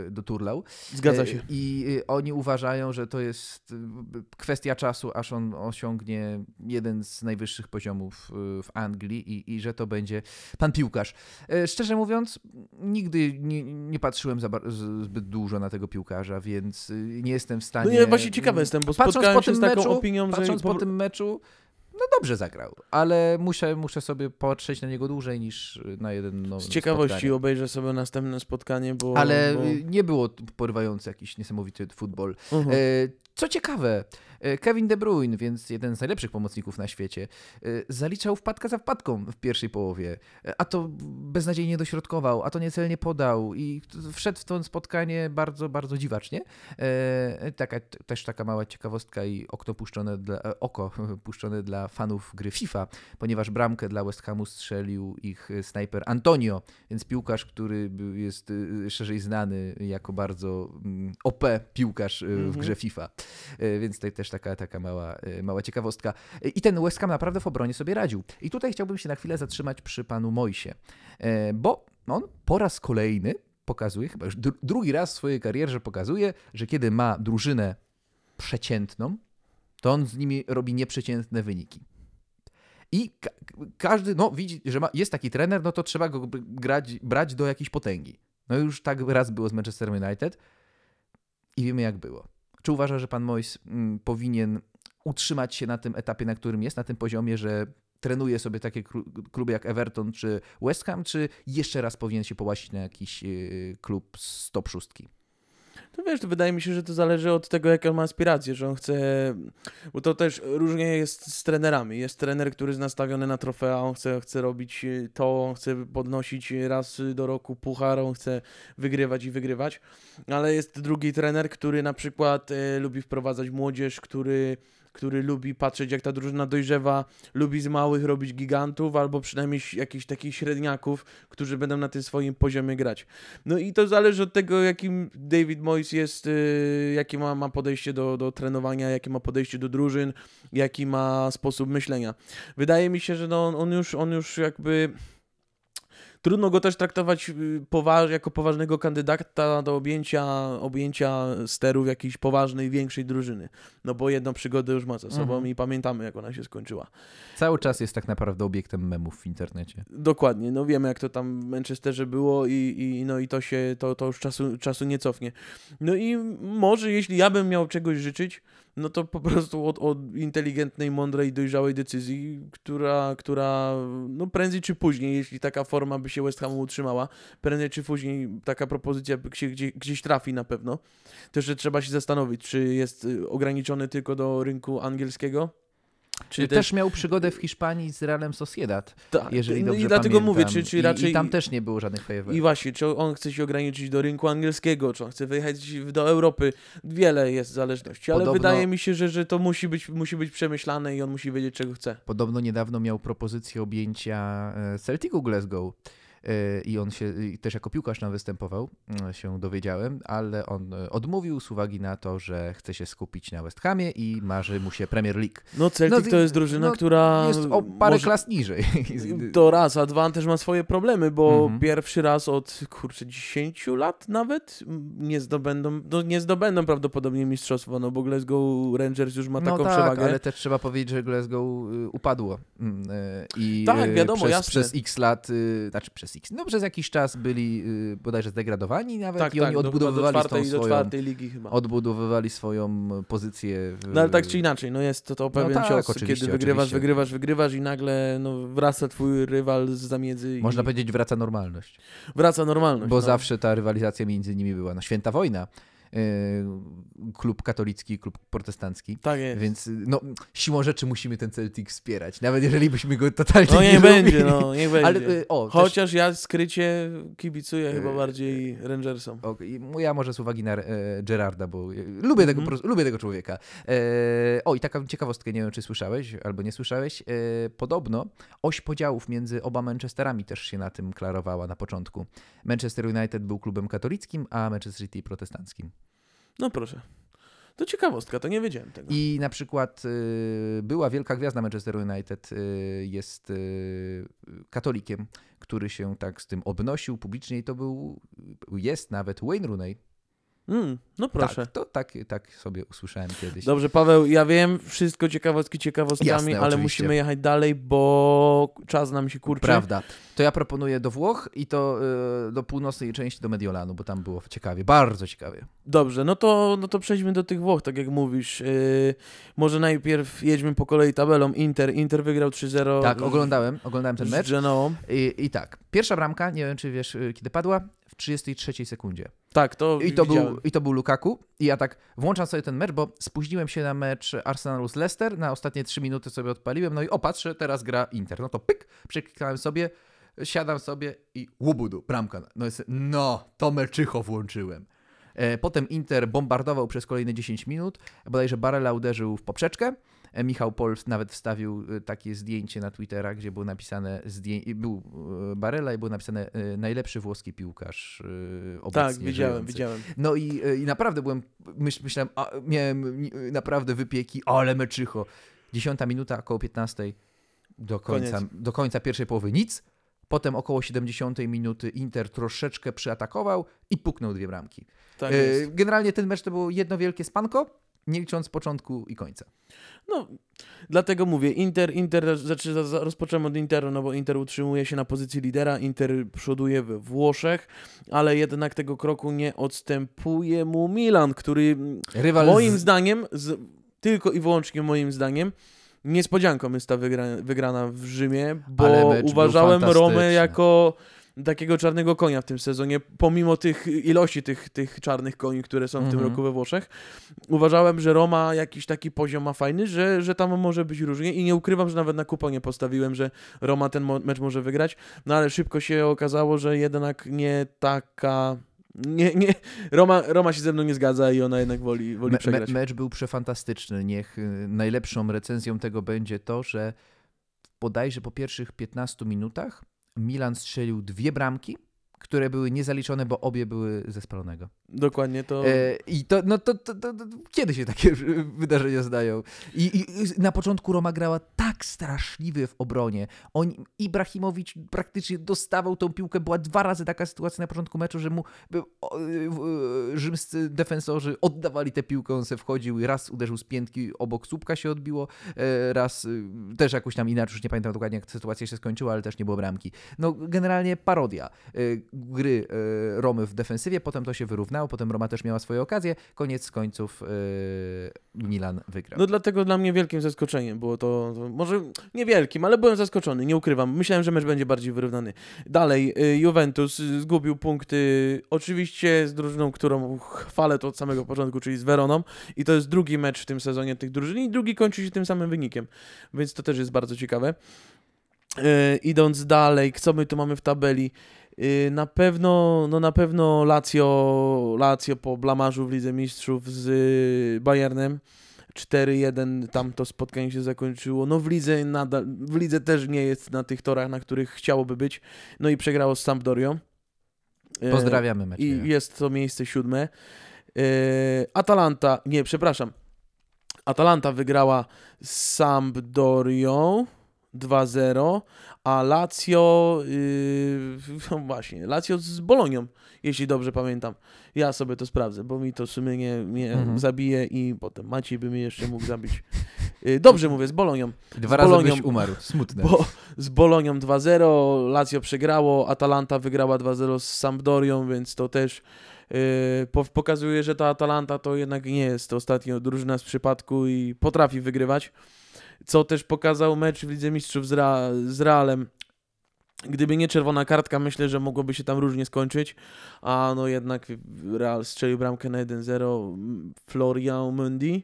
e, doturlał. zgadza E, się. I oni uważają, że to jest kwestia czasu, aż on osiągnie jeden z najwyższych poziomów w Anglii i, i że to będzie pan piłkarz. E, Szczerze mówiąc, nigdy nie, nie patrzyłem zbyt dużo na tego piłkarza, więc nie jestem w No stanie... nie, właśnie ciekawy jestem, bo Patrząc spotkałem po się tym z taką meczu, opinią, że... Patrząc po tym meczu, no dobrze zagrał, ale muszę, muszę sobie patrzeć na niego dłużej niż na jeden no, Z ciekawości spotkanie. obejrzę sobie następne spotkanie, bo... Ale bo... nie było porywający jakiś niesamowity futbol. Mhm. E, Co ciekawe, Kevin De Bruyne, więc jeden z najlepszych pomocników na świecie, e, zaliczał wpadka za wpadką w pierwszej połowie. E, A to beznadziejnie dośrodkował, a to niecelnie podał i wszedł w to spotkanie bardzo, bardzo dziwacznie. E, Taka, też taka mała ciekawostka i okno puszczone dla, e, oko puszczone dla fanów gry FIFA, ponieważ bramkę dla West Hamu strzelił ich e, snajper Antonio, więc piłkarz, który jest szerzej znany jako bardzo mm, OP piłkarz w Mhm. grze FIFA. Więc to też taka, taka mała, y, mała ciekawostka. I ten West Ham naprawdę w obronie sobie radził. I tutaj chciałbym się na chwilę zatrzymać przy panu Moisie, E, bo on po raz kolejny pokazuje, chyba już dru- drugi raz w swojej karierze pokazuje, że kiedy ma drużynę przeciętną, to on z nimi robi nieprzeciętne wyniki. I ka- każdy, no widzi, że ma, jest taki trener, no to trzeba go grać, brać do jakiejś potęgi. No już tak raz było z Manchester United i wiemy jak było. Czy uważa, że pan Moyes mm, powinien utrzymać się na tym etapie, na którym jest, na tym poziomie, że trenuje sobie takie kluby jak Everton czy West Ham, czy jeszcze raz powinien się połasić na jakiś yy, klub z top szóstki? To wiesz, to wydaje mi się, że to zależy od tego, jakie on ma aspiracje, że on chce, bo to też różnie jest z trenerami. Jest trener, który jest nastawiony na trofea, on chce, chce robić y, to, on chce podnosić raz do roku puchar, on chce wygrywać i wygrywać, ale jest drugi trener, który na przykład e, lubi wprowadzać młodzież, który który lubi patrzeć, jak ta drużyna dojrzewa, lubi z małych robić gigantów, albo przynajmniej jakichś takich średniaków, którzy będą na tym swoim poziomie grać. No i to zależy od tego, jakim David Moyes jest, y, jakie ma, ma podejście do, do trenowania, jakie ma podejście do drużyn, jaki ma sposób myślenia. Wydaje mi się, że no, on, już, on już jakby... Trudno go też traktować y, poważ, jako poważnego kandydata do objęcia, objęcia sterów jakiejś poważnej, większej drużyny. No bo jedną przygodę już ma za sobą Mhm. i pamiętamy, jak ona się skończyła. Cały czas jest tak naprawdę obiektem memów w internecie. Dokładnie, no wiemy jak to tam w Manchesterze było i, i, no i to się, to, to już czasu, czasu nie cofnie. No i może jeśli ja bym miał czegoś życzyć, no to po prostu od, od inteligentnej, mądrej, dojrzałej decyzji, która, która no prędzej czy później, jeśli taka forma by się West Hamu utrzymała, prędzej czy później taka propozycja by się gdzie, gdzieś trafi na pewno. Też trzeba się zastanowić, czy jest y, ograniczony tylko do rynku angielskiego, czy Też, miał przygodę w Hiszpanii z Realem Sociedad, tak, jeżeli no dobrze i dlatego pamiętam. mówię, czy, czy I, raczej... I tam też nie było żadnych fajerwerków. I właśnie, czy on chce się ograniczyć do rynku angielskiego, czy on chce wyjechać do Europy. Wiele jest zależności, ale Podobno- wydaje mi się, że, że to musi być, musi być przemyślane i on musi wiedzieć, czego chce. Podobno niedawno miał propozycję objęcia e, Celticu Glasgow. E, i on się i też jako piłkarz tam występował, mm, się dowiedziałem, ale on e, odmówił z uwagi na to, że chce się skupić na West Hamie i marzy mu się Premier League. No Celtic No, to jest drużyna, no, która... Jest o parę może- klas niżej. To raz, a dwa też ma swoje problemy, bo Mhm. pierwszy raz od kurczę 10 lat nawet nie zdobędą, no nie zdobędą prawdopodobnie mistrzostwa, no bo Glasgow Rangers już ma No taką tak, przewagę. ale też trzeba powiedzieć, że Glasgow y, upadło. Mm, y, I Tak, y, wiadomo, przez, jasne. przez x lat, y, znaczy przez x, no przez jakiś czas byli y, bodajże zdegradowani nawet tak, i tak, oni do- do, odbudowywali czwartej, tą do swoją, czwartej ligi chyba. odbudowywali swoją pozycję. W, No ale tak czy inaczej, no jest to, to pewien tak, cios, kiedy wygrywasz, oczywiście. wygrywasz, wygrywasz i nagle no, wraca twój rywal z zamiedzy i Można powiedzieć, wraca normalność. wraca normalność. Bo no. zawsze ta rywalizacja między nimi była. No święta wojna. Y, klub katolicki, klub protestancki. Tak jest. Więc no, siłą rzeczy musimy ten Celtic wspierać. Nawet jeżeli byśmy go totalnie No nie niech będzie, lubili. no niech będzie. Ale y, o, też, Chociaż ja skrycie kibicuję chyba Y, bardziej Rangersom. o, i ja może z uwagi na e, Gerarda, bo lubię, tego, prostu, lubię tego człowieka. E, o, i taka ciekawostka, nie wiem czy słyszałeś albo nie słyszałeś. Podobno oś podziałów między oba Manchesterami też się na tym klarowała na początku. Manchester United był klubem katolickim, a Manchester City protestanckim. No proszę. To ciekawostka, to nie wiedziałem tego. I na przykład y, była wielka gwiazda Manchester United, y, jest y, katolikiem, który się tak z tym obnosił publicznie i to był, jest nawet Wayne Rooney. Mm, no proszę. Tak, to tak, tak sobie usłyszałem kiedyś. Dobrze, Paweł, ja wiem, wszystko ciekawostki ciekawostkami, Jasne, ale oczywiście. musimy jechać dalej, bo czas nam się kurczy. Prawda. To ja proponuję do Włoch i to y, do północnej części do Mediolanu, bo tam było ciekawie, bardzo ciekawie. Dobrze, no to, no to przejdźmy do tych Włoch, tak jak mówisz. Yy, może najpierw jedźmy po kolei tabelą. Inter, Inter wygrał 3-0 Tak, oglądałem, oglądałem ten z mecz Genoą. I, i tak, pierwsza bramka, nie wiem czy wiesz y, kiedy padła, 33 sekundzie. Tak, to I to, widziałem. był, I to był Lukaku. I ja tak włączam sobie ten mecz, bo spóźniłem się na mecz Arsenalu z Leicester. Na ostatnie 3 minuty sobie odpaliłem. No i opatrzę, teraz gra Inter. No to pyk, przeklikałem sobie, siadam sobie i łubudu, bramka. No, jest, no to meczycho włączyłem. E, Potem Inter bombardował przez kolejne 10 minut. Bodajże Barella uderzył w poprzeczkę. E, Michał Pol nawet wstawił e, takie zdjęcie na Twittera, gdzie było napisane, zdję... był e, Barella i było napisane najlepszy włoski piłkarz obecnie Tak, widziałem, żyjący. widziałem. No i, i naprawdę byłem, myśl, myślałem, a, miałem naprawdę wypieki, ale meczycho. Dziesiąta minuta, około 15 do końca, Koniec. do końca pierwszej połowy nic. Potem około 70 minuty Inter troszeczkę przyatakował i puknął dwie bramki. Tak. Generalnie ten mecz to było jedno wielkie spanko, nie licząc początku i końca. No, dlatego mówię, Inter, Inter, znaczy rozpoczęmy od Interu, no bo Inter utrzymuje się na pozycji lidera, Inter przoduje we Włoszech, ale jednak tego kroku nie odstępuje mu Milan, który Rywal moim z... zdaniem, z, tylko i wyłącznie moim zdaniem, niespodzianką jest ta wygra, wygrana w Rzymie, bo uważałem Romę jako takiego czarnego konia w tym sezonie, pomimo tych ilości tych, tych czarnych koni, które są w tym Mhm. roku we Włoszech. Uważałem, że Roma jakiś taki poziom ma fajny, że, że tam może być różnie i nie ukrywam, że nawet na kuponie postawiłem, że Roma ten mecz może wygrać, no ale szybko się okazało, że jednak nie taka... Nie, nie, Roma, Roma się ze mną nie zgadza i ona jednak woli, woli Me, me, przegrać. mecz był przefantastyczny. Niech y, najlepszą recenzją tego będzie to, że bodajże po pierwszych 15 minutach Milan strzelił dwie bramki, które były niezaliczone, bo obie były ze spalonego. Dokładnie to. E, I to, no to, to, to, to, kiedy się takie wydarzenia zdają? I, I na początku Roma grała tak straszliwie w obronie. On, Ibrahimowicz praktycznie dostawał tą piłkę. Była dwa razy taka sytuacja na początku meczu, że mu o, y, y, rzymscy defensorzy oddawali tę piłkę, on se wchodził i raz uderzył z piętki, obok słupka się odbiło, e, raz y, też jakoś tam inaczej, już nie pamiętam dokładnie jak sytuacja się skończyła, ale też nie było bramki. No generalnie parodia gry Romy w defensywie, potem to się wyrównało, potem Roma też miała swoje okazje, koniec końców y, Milan wygrał. No dlatego dla mnie wielkim zaskoczeniem było to, to może niewielkim, ale byłem zaskoczony, nie ukrywam. Myślałem, że mecz będzie bardziej wyrównany. Dalej, y, Juventus zgubił punkty, oczywiście z drużyną, którą chwalę to od samego początku, czyli z Veroną i to jest drugi mecz w tym sezonie tych drużyn i drugi kończy się tym samym wynikiem, więc to też jest bardzo ciekawe. Y, idąc dalej, co my tu mamy w tabeli? Y, Na pewno, no na pewno Lazio, Lazio po blamarzu w Lidze Mistrzów z y, Bayernem 4-1 tam to spotkanie się zakończyło. No w lidze nadal, w lidze też nie jest na tych torach, na których chciałoby być. No i przegrało z Sampdorią. E, Pozdrawiamy Macieja. I jest to miejsce siódme. Atalanta, nie, przepraszam. Atalanta wygrała z Sampdorią 2-0, a Lazio, yy, no właśnie, Lazio z Bolonią, jeśli dobrze pamiętam. Ja sobie to sprawdzę, bo mi to sumienie mnie Mhm. zabije i potem Maciej by mnie jeszcze mógł zabić. Yy, dobrze mówię, z Bolonią. Dwa z razy Bolonią. byś umarł. Smutne. Bo z Bolonią 2-0, Lazio przegrało, Atalanta wygrała 2-0 z Sampdorią, więc to też yy, po- pokazuje, że ta Atalanta to jednak nie jest ostatnio drużyna z przypadku i potrafi wygrywać. Co też pokazał mecz w Lidze Mistrzów z, Ra- z Realem. Gdyby nie czerwona kartka, myślę, że mogłoby się tam różnie skończyć, a no jednak Real strzelił bramkę na 1-0 Florian Mendy.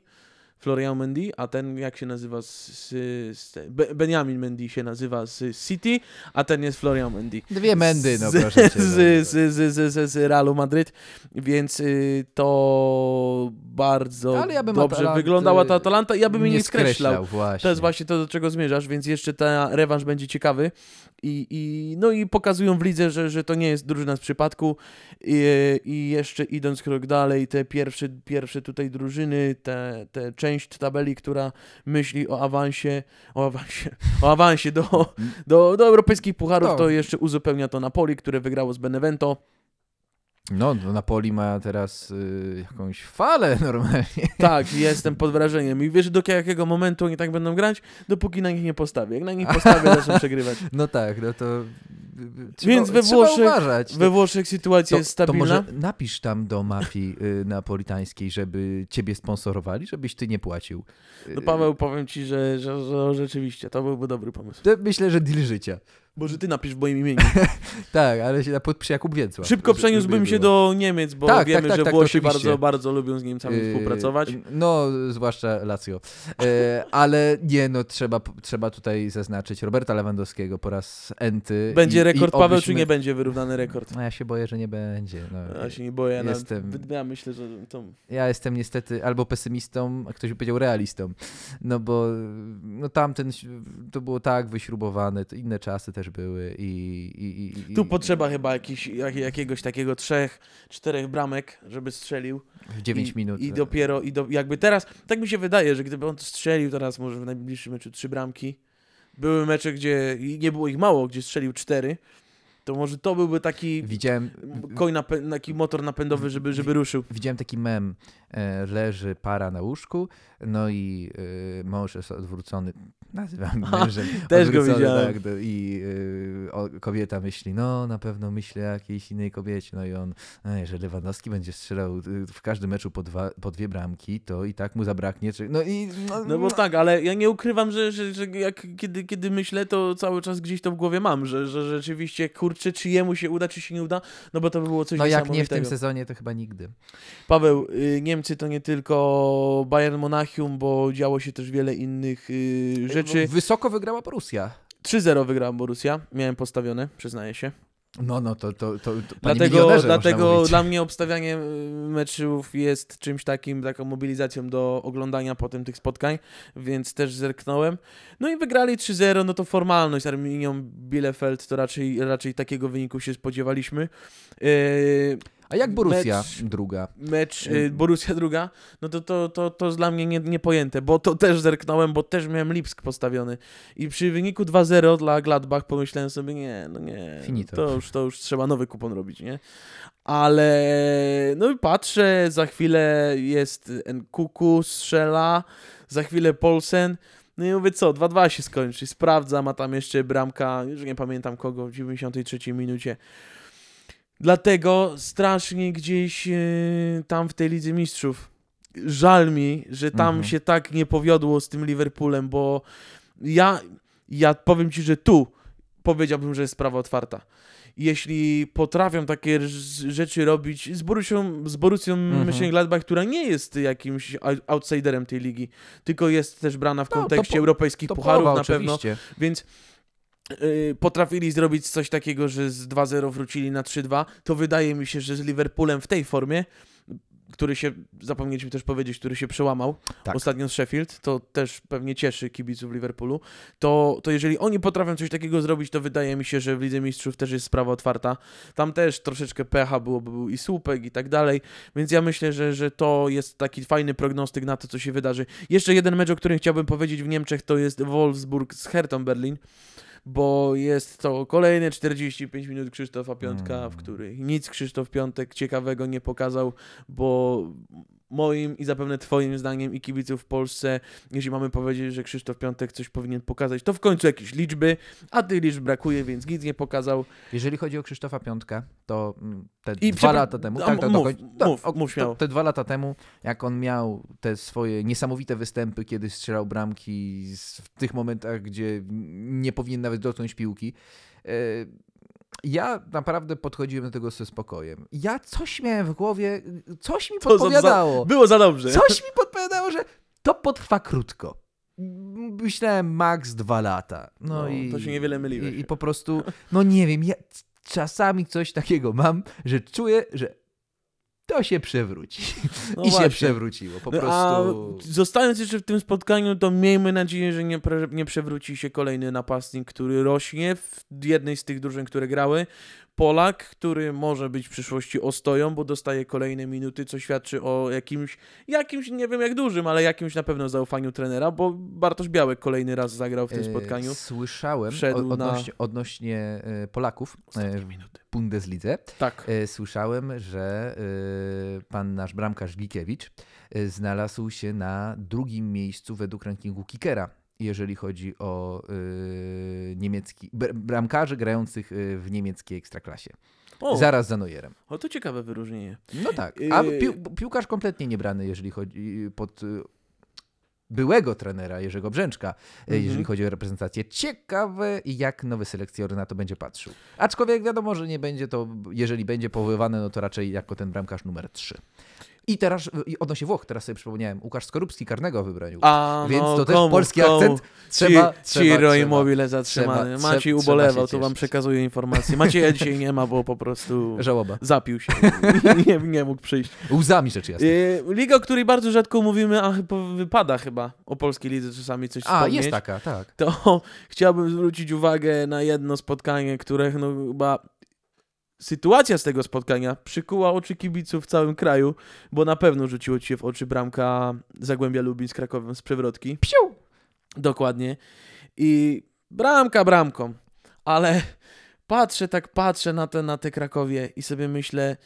Florian Mendy, a ten jak się nazywa z, z, z Be- Benjamin Mendy się nazywa z City, a ten jest Florian Mendy. Dwie mędy, no proszę cię. no. z, z, z, z, z, Realu Madryt, więc y, to bardzo ja dobrze Atalanty wyglądała ta Atalanta ja bym jej nie skreślał. To jest właśnie to, do czego zmierzasz, więc jeszcze ten rewanż będzie ciekawy. I, i, no i pokazują w lidze, że, że to nie jest drużyna z przypadku. I, I jeszcze idąc krok dalej, te pierwsze, pierwsze tutaj drużyny, te, te część tabeli, która myśli o awansie, o awansie, o awansie do, do, do europejskich pucharów, To. to jeszcze uzupełnia to Napoli, które wygrało z Benevento. No, Napoli ma teraz y, jakąś falę normalnie. Tak, jestem pod wrażeniem. I wiesz, do jakiego momentu oni tak będą grać? Dopóki na nich nie postawię. Jak na nich postawię, zaczną przegrywać. No tak, no to... y, y, Trzeba, Więc we Włoszech-. We Włoszech sytuacja to, jest stabilna. to może napisz tam do mafii y, napolitańskiej, żeby ciebie sponsorowali, żebyś ty nie płacił. No Paweł, powiem ci, że, że, że rzeczywiście to byłby dobry pomysł. To myślę, że deal życia. Może ty napisz w moim imieniu. Tak, ale się na podpisz Jakub Więcław. Szybko przeniósłbym się do Niemiec, bo Tak, wiemy, tak, tak, że tak, Włosi bardzo, bardzo lubią z Niemcami Yy, współpracować. No, zwłaszcza Lazio. E, ale nie, no trzeba, trzeba tutaj zaznaczyć Roberta Lewandowskiego po raz enty. Będzie i- rekord, i Paweł, obyśmy- czy nie będzie wyrównany rekord? No, ja się boję, że nie będzie. No. Ja się nie boję. Jestem... Jestem- Nawet, ja myślę, że to... Ja jestem niestety albo pesymistą, a ktoś by powiedział realistą. No bo no tamten, to było tak wyśrubowane, to inne czasy też były i... i, i Tu potrzeba chyba jakiś, jak, jakiegoś takiego trzech, czterech bramek, żeby strzelił. W 9 I, minut. I dopiero, i do, jakby teraz, tak mi się wydaje, że gdyby on strzelił teraz może w najbliższym meczu trzy bramki, były mecze, gdzie nie było ich mało, gdzie strzelił cztery, to może to byłby taki Widziałem, koń napę- taki motor napędowy, żeby, żeby ruszył. Widziałem taki mem, e, leży para na łóżku, no i e, mąż jest odwrócony, nazywam mężem. też go widziałem. Tak, I e, kobieta myśli, no na pewno myślę o jakiejś innej kobiecie, no i on, że Lewandowski będzie strzelał w każdym meczu po, dwa, po dwie bramki, to i tak mu zabraknie, czy, no i... No, No bo tak, ale ja nie ukrywam, że, że, że jak, kiedy, kiedy myślę, to cały czas gdzieś to w głowie mam, że, że rzeczywiście, kurczę, czy jemu się uda, czy się nie uda, no bo to by było coś no jak nie w tym sezonie, to chyba nigdy. Paweł, y, Niemcy to nie tylko Bayern Monachium, bo działo się też wiele innych y, rzeczy. Wysoko wygrała Borussia. 3-0 wygrała Borussia, miałem postawione, przyznaję się. No, no, to, to, to, Dlatego, dlatego dla mnie obstawianie y, meczów jest czymś takim, taką mobilizacją do oglądania potem tych spotkań, więc też zerknąłem. No i wygrali 3-0, no to formalność z Arminią Bielefeld, to raczej, raczej takiego wyniku się spodziewaliśmy. Yy, A jak Borussia mecz- druga? mecz y, Borussia druga, no to to, to, to jest dla mnie nie, niepojęte, bo to też zerknąłem, bo też miałem Lipsk postawiony i przy wyniku 2-0 dla Gladbach pomyślałem sobie, nie, no nie, Finito. to już, to już trzeba nowy kupon robić, nie? Ale no i patrzę, za chwilę jest Nkuku, strzela, za chwilę Polsen, no i mówię, co, 2-2 się skończy, sprawdzam, a tam jeszcze bramka, już nie pamiętam kogo, w 93 minucie. Dlatego strasznie gdzieś e, tam w tej Lidze Mistrzów żal mi, że tam Mhm. się tak nie powiodło z tym Liverpoolem, bo ja, ja powiem Ci, że tu powiedziałbym, że jest sprawa otwarta. Jeśli potrafią takie rzeczy robić z Borussią, z Borussią Mhm. Mönchengladbach, która nie jest jakimś outsiderem tej ligi, tylko jest też brana w No, to kontekście po- europejskich pucharów Topowa, na pewno, oczywiście. więc yy, potrafili zrobić coś takiego, że z 2-0 wrócili na 3-2, to wydaje mi się, że z Liverpoolem w tej formie który się, zapomnieliśmy też powiedzieć, który się przełamał Tak. ostatnio z Sheffield, to też pewnie cieszy kibiców Liverpoolu, to, to jeżeli oni potrafią coś takiego zrobić, to wydaje mi się, że w Lidze Mistrzów też jest sprawa otwarta. Tam też troszeczkę pecha było, bo był i słupek i tak dalej, więc ja myślę, że, że to jest taki fajny prognostyk na to, co się wydarzy. Jeszcze jeden mecz, o którym chciałbym powiedzieć w Niemczech, to jest Wolfsburg z Hertą Berlin, bo jest to kolejne 45 minut Krzysztofa Piątka, Mm. w których nic Krzysztof Piątek ciekawego nie pokazał, bo moim i zapewne twoim zdaniem i kibiców w Polsce, jeśli mamy powiedzieć, że Krzysztof Piątek coś powinien pokazać, to w końcu jakieś liczby, a tych liczb brakuje, więc nic nie pokazał. Jeżeli chodzi o Krzysztofa Piątka, to mm, te I dwa lata temu, tak, to, mów, to, mów, to, mów to, śmiało. te dwa lata temu, jak on miał te swoje niesamowite występy, kiedy strzelał bramki w tych momentach, gdzie nie powinien nawet dotknąć piłki, e, ja naprawdę podchodziłem do tego ze spokojem. Ja coś miałem w głowie, coś mi Co za- podpowiadało. Było za dobrze. Coś mi podpowiadało, że to potrwa krótko. Myślałem max dwa lata. No, No, i to się niewiele myliłeś. I, I po prostu, no nie wiem, ja czasami coś takiego mam, że czuję, że to się przewróci. No I się właśnie. przewróciło. Po prostu. A zostając jeszcze w tym spotkaniu, to miejmy nadzieję, że nie, pre, nie przewróci się kolejny napastnik, który rośnie w jednej z tych drużyn, które grały. Polak, który może być w przyszłości ostoją, bo dostaje kolejne minuty, co świadczy o jakimś, jakimś, nie wiem jak dużym, ale jakimś na pewno zaufaniu trenera, bo Bartosz Białek kolejny raz zagrał w tym e, spotkaniu. Słyszałem Wszedł o, na- odnośnie, odnośnie e, Polaków e, w. Bundeslidze. Tak. Słyszałem, że pan nasz bramkarz Gikiewicz znalazł się na drugim miejscu według rankingu Kickera, jeżeli chodzi o e, niemiecki, br- bramkarzy grających e, w niemieckiej ekstraklasie. O, Zaraz za Neuerem. o, to ciekawe wyróżnienie. No tak. A Yy. pił, piłkarz kompletnie niebrany, jeżeli chodzi pod y, byłego trenera Jerzego Brzęczka, y, Mhm. jeżeli chodzi o reprezentację. Ciekawe, jak nowy selekcjoner na to będzie patrzył. Aczkolwiek wiadomo, że nie będzie to, jeżeli będzie powoływany, no to raczej jako ten bramkarz numer 3. I teraz, i odnośnie Włoch, teraz sobie przypomniałem, Łukasz Skorupski karnego wybronił. A, Więc no, to też komu, polski komu? akcent trzeba, Ci, trzeba, Ciro. Immobile zatrzymany. trzeba- Maciej trzeba ubolewał, to wam przekazuję informację. Macieja dzisiaj nie ma, bo po prostu Żałoba. zapił się. nie, nie mógł przyjść. Łzami rzecz jasna. E, Liga, o której bardzo rzadko mówimy, a chyba wypada chyba o polskiej lidze czasami coś A, wspomnieć. jest taka, tak. To chciałbym zwrócić uwagę na jedno spotkanie, które no chyba sytuacja z tego spotkania przykuła oczy kibiców w całym kraju, bo na pewno rzuciło ci się w oczy bramka Zagłębia Lubin z Krakowem z przewrotki. Psiu! Dokładnie. I bramka bramką, ale patrzę, tak patrzę na te, na te Krakowie i sobie myślę,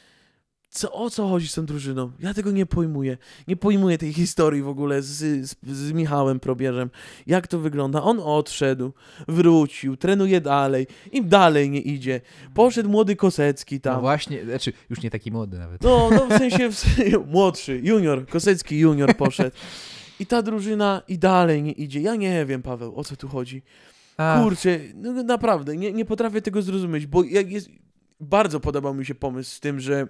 co, o co chodzi z tą drużyną? Ja tego nie pojmuję. Nie pojmuję tej historii w ogóle z, z, z Michałem Probierzem. Jak to wygląda? On odszedł, wrócił, trenuje dalej, im dalej nie idzie. Poszedł młody Kosecki No tam. właśnie, znaczy już nie taki młody nawet. No, no w sensie, w młodszy, junior, Kosecki junior poszedł. I ta drużyna i dalej nie idzie. Ja nie wiem, Paweł, o co tu chodzi. Ach. Kurczę, no naprawdę, nie, nie potrafię tego zrozumieć, bo jak jest, bardzo podobał mi się pomysł z tym, że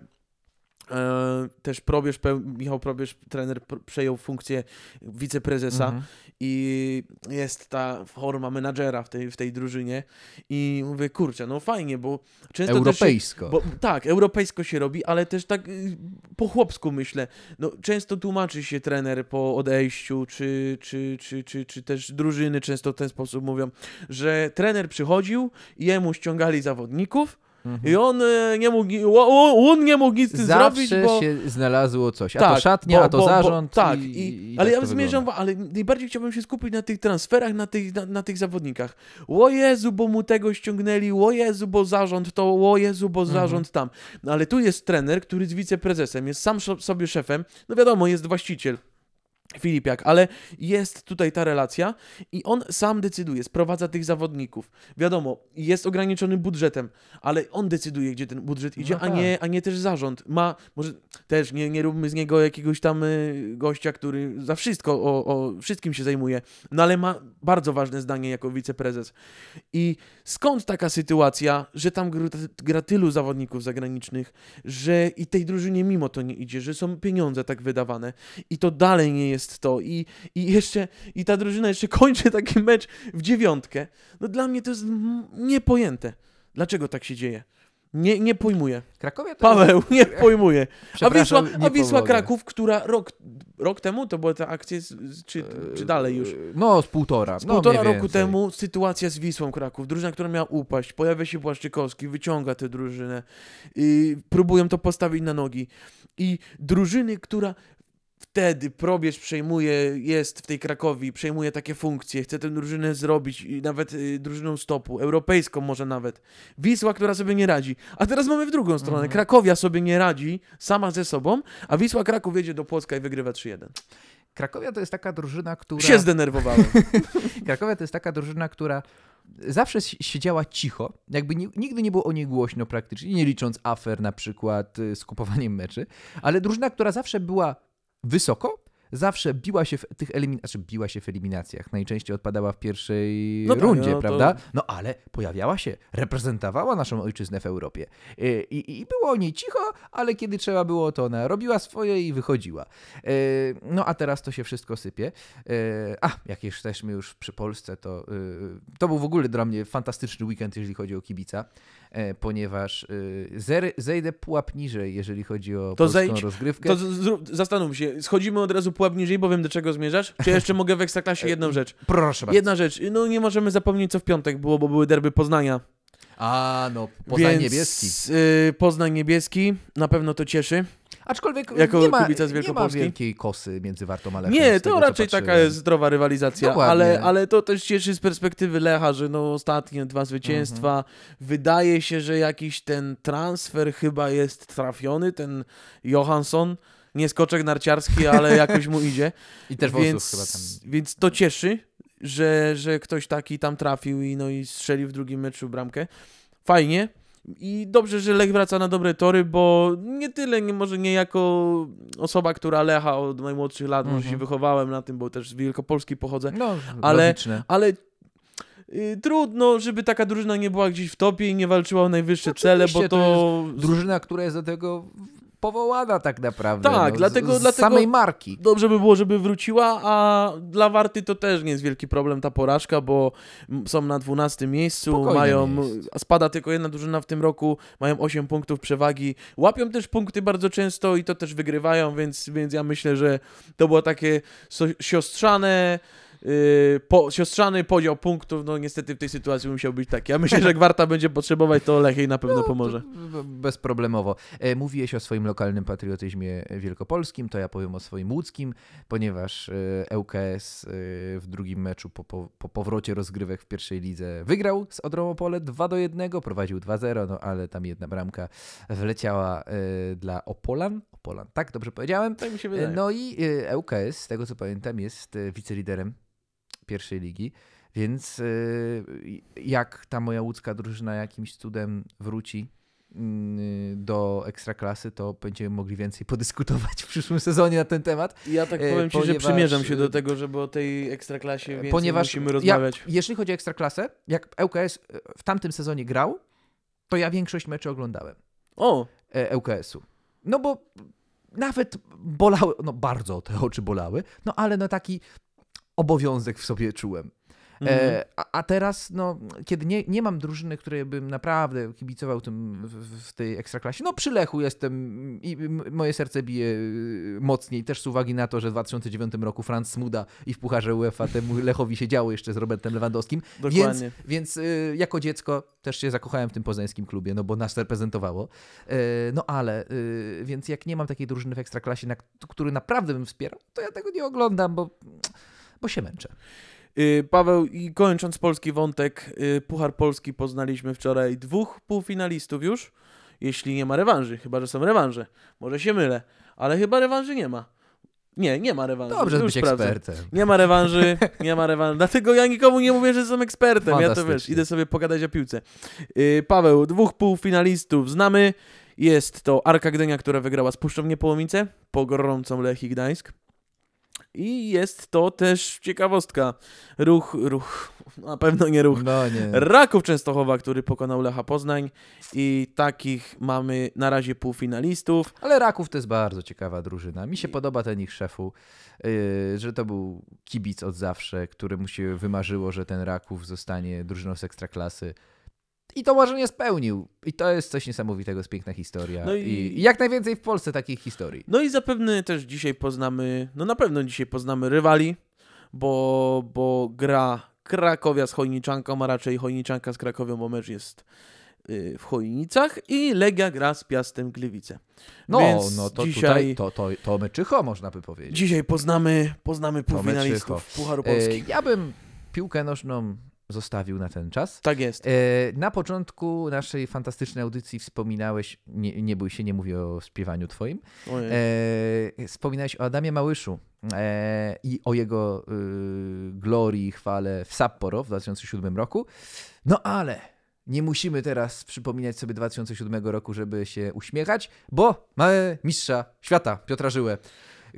też Probierz, Michał Probierz, trener, pr- przejął funkcję wiceprezesa Mhm. i jest ta forma menadżera w tej, w tej drużynie i mówię, kurczę, no fajnie, bo często też się, Europejsko. bo, tak, europejsko się robi, ale też tak y, po chłopsku myślę. No, często tłumaczy się trener po odejściu, czy, czy, czy, czy, czy też drużyny często w ten sposób mówią, że trener przychodził jemu ściągali zawodników Mhm. i on e, nie mógł, o- on nie mógł nic z tym Zawsze zrobić, bo... się znalazło coś. A Tak, to szatnia, bo- a to bo- zarząd. tak, i, i, i ale tak ja zmierzam, ale najbardziej chciałbym się skupić na tych transferach, na tych, na, na tych zawodnikach. O Jezu, bo mu tego ściągnęli, o Jezu, bo zarząd to, o Jezu, bo Mhm. zarząd tam. No ale tu jest trener, który jest wiceprezesem, jest sam sobie szefem, no wiadomo, jest właściciel. Filipiak, ale jest tutaj ta relacja i on sam decyduje, sprowadza tych zawodników. Wiadomo, jest ograniczony budżetem, ale on decyduje, gdzie ten budżet idzie, No a, tak. nie, a nie też zarząd. Ma, może też nie, nie róbmy z niego jakiegoś tam y, gościa, który za wszystko, o, o wszystkim się zajmuje, no ale ma bardzo ważne zdanie jako wiceprezes. I skąd taka sytuacja, że tam gra, gra tylu zawodników zagranicznych, że i tej drużynie mimo to nie idzie, że są pieniądze tak wydawane i to dalej nie jest to i, i jeszcze, i ta drużyna jeszcze kończy taki mecz w dziewiątkę. No dla mnie to jest niepojęte. Dlaczego tak się dzieje? Nie, nie pojmuję. Krakowia to Paweł, nie pojmuję. A Wisła, a Wisła. Kraków, która rok, rok temu, to akcje, z, z, czy, czy dalej już? No, z półtora. Z no, półtora mniej roku więcej. temu sytuacja z Wisłą Kraków. Drużyna, która miała upaść. Pojawia się Błaszczykowski, wyciąga tę drużynę. I próbują to postawić na nogi. I drużyny, która wtedy probierz przejmuje, jest w tej Krakowi, przejmuje takie funkcje, chce tę drużynę zrobić, nawet y, drużyną stopu, europejską może nawet. Wisła, która sobie nie radzi. A teraz mamy w drugą stronę. Mhm. Krakowia sobie nie radzi sama ze sobą, a Wisła Kraków jedzie do Płocka i wygrywa 3-1. Krakowia to jest taka drużyna, która... Się zdenerwowałem. Krakowia to jest taka drużyna, która zawsze si- siedziała cicho, jakby ni- nigdy nie było o niej głośno praktycznie, nie licząc afer na przykład y, z kupowaniem meczy, ale drużyna, która zawsze była wysoko, zawsze biła się w tych eliminacjach, znaczy biła się w eliminacjach, najczęściej odpadała w pierwszej No tak, rundzie, no to- prawda? No ale pojawiała się, reprezentowała naszą ojczyznę w Europie Y, i, i było o niej cicho, ale kiedy trzeba było, to ona robiła swoje i wychodziła. Y, No a teraz to się wszystko sypie. E, A, jak jesteśmy już przy Polsce, to to był w ogóle dla mnie fantastyczny weekend, jeżeli chodzi o kibica, e, ponieważ y, zer- zejdę pułap niżej, jeżeli chodzi o To zejdź, rozgrywkę. To zrób, zastanów się, schodzimy od razu pułap niżej, bo wiem do czego zmierzasz? Czy jeszcze mogę w Ekstraklasie jedną rzecz? Proszę bardzo. Jedna rzecz, no nie możemy zapomnieć co w piątek było, bo były derby Poznania. A, no, Poznań Więc, niebieski. y, Poznań niebieski, na pewno to cieszy. Aczkolwiek jako nie ma, kibica z nie ma wielkiej kosy między Wartą a Lechem. Nie, tego, to co raczej taka jest zdrowa rywalizacja, Dokładnie. ale, ale to też cieszy z perspektywy Lecha, że no ostatnie dwa zwycięstwa. Mhm. Wydaje się, że jakiś ten transfer chyba jest trafiony, ten Johansson. Nie skoczek narciarski, ale jakoś mu idzie. I też więc, chyba tam. Więc to cieszy, że, że ktoś taki tam trafił i, no, i strzelił w drugim meczu bramkę. Fajnie. I dobrze, że Lech wraca na dobre tory, bo nie tyle, nie, może nie jako osoba, która Lecha od najmłodszych lat, może się Mhm. wychowałem na tym, bo też z Wielkopolski pochodzę, No, ale- logiczne. ale y, trudno, żeby taka drużyna nie była gdzieś w topie i nie walczyła o najwyższe cele, bo Oczywiście, to... to Drużyna, która jest do tego powołana tak naprawdę. Tak, no, dlatego- z, z dlatego- samej marki. Dobrze by było, żeby wróciła, a dla Warty to też nie jest wielki problem ta porażka, bo są na 12 miejscu, Spokojne mają, spada tylko jedna drużyna w tym roku, mają 8 punktów przewagi, łapią też punkty bardzo często i to też wygrywają, więc, więc ja myślę, że to było takie so, siostrzane, yy, po, siostrzany podział punktów, no niestety w tej sytuacji musiał być taki. Ja myślę, że jak Warta będzie potrzebować, to Lech jej na pewno pomoże. B- Bezproblemowo. E, Mówiłeś o swoim lokalnym patriotyzmie wielkopolskim, to ja powiem o swoim łódzkim, ponieważ e, ŁKS e, w drugim meczu po, po, po powrocie rozgrywek w pierwszej lidze wygrał z Odrą Opole 2 do 1, prowadził 2-0, no ale tam jedna bramka wleciała e, dla Opolan. Opolan, tak? Dobrze powiedziałem? Tak mi się E, wydaje. No i e, ŁKS, z tego co pamiętam, jest e, wiceliderem pierwszej ligi, więc e, jak ta moja łódzka drużyna jakimś cudem wróci mm, do ekstraklasy, to będziemy mogli więcej podyskutować w przyszłym sezonie na ten temat. Ja tak e, powiem Ci, że ponieważ- przymierzam się do tego, żeby o tej ekstraklasie więcej ponieważ musimy ja, rozmawiać. jeśli chodzi o ekstraklasę, jak ŁKS w tamtym sezonie grał, to ja większość meczy oglądałem. O, e, ŁKS-u. No bo nawet bolały, no bardzo te oczy bolały, no ale no taki obowiązek w sobie czułem. mhm. E, a, a teraz, no, kiedy nie, nie mam drużyny, której bym naprawdę kibicował tym w, w tej ekstraklasie, no przy Lechu jestem i moje serce bije y, mocniej, też z uwagi na to, że w 2009 roku Franz Smuda i w Pucharze UEFA temu Lechowi się działo jeszcze z Robertem Lewandowskim, więc, dokładnie. więc y, jako dziecko też się zakochałem w tym poznańskim klubie, no bo nas reprezentowało. E, no ale, y, więc jak nie mam takiej drużyny w Ekstraklasie, na, który naprawdę bym wspierał, to ja tego nie oglądam, bo, bo się męczę. Y, Paweł, i kończąc polski wątek, y, Puchar Polski poznaliśmy wczoraj dwóch półfinalistów już, jeśli nie ma rewanży, chyba że są rewanże. Może się mylę, ale chyba rewanży nie ma. Nie, nie ma rewanży. Dobrze już być sprawdzę. ekspertem. Nie ma rewanży, nie ma rewanży. Dlatego ja nikomu nie mówię, że jestem ekspertem. Ja to wiesz, idę sobie pogadać o piłce. Yy, Paweł, dwóch półfinalistów znamy. Jest to Arka Gdynia, która wygrała z Puszczą Niepołomice, pogromcą Lech i Gdańsk. I jest to też ciekawostka. Ruch, ruch, na pewno nie ruch. No nie. Raków Częstochowa, który pokonał Lecha Poznań. I takich mamy na razie półfinalistów. Ale Raków to jest bardzo ciekawa drużyna. Mi się podoba ten ich szefu, yy, że to był kibic od zawsze, któremu się wymarzyło, że ten Raków zostanie drużyną z ekstraklasy. I to marzenie spełnił. I to jest coś niesamowitego, jest piękna historia. No I... i- jak najwięcej w Polsce takich historii. No i zapewne też dzisiaj poznamy, no na pewno dzisiaj poznamy rywali, bo, bo gra Krakowia z Chojniczanką, a raczej Chojniczanka z Krakowią, bo mecz jest y, w Chojnicach i Legia gra z Piastem Gliwice. No, Więc no to dzisiaj, tutaj to, to, to meczycho, można by powiedzieć. dzisiaj poznamy, poznamy półfinalistów Pucharu E, Polski. ja bym piłkę nożną zostawił na ten czas. Tak jest. E, Na początku naszej fantastycznej audycji wspominałeś, nie, nie bój się, nie mówię o śpiewaniu twoim, Ojej. e, wspominałeś o Adamie Małyszu e, i o jego y, glorii i chwale w Sapporo w 2007 roku. No ale nie musimy teraz przypominać sobie 2007 roku, żeby się uśmiechać, bo mamy mistrza świata, Piotra Żyłę.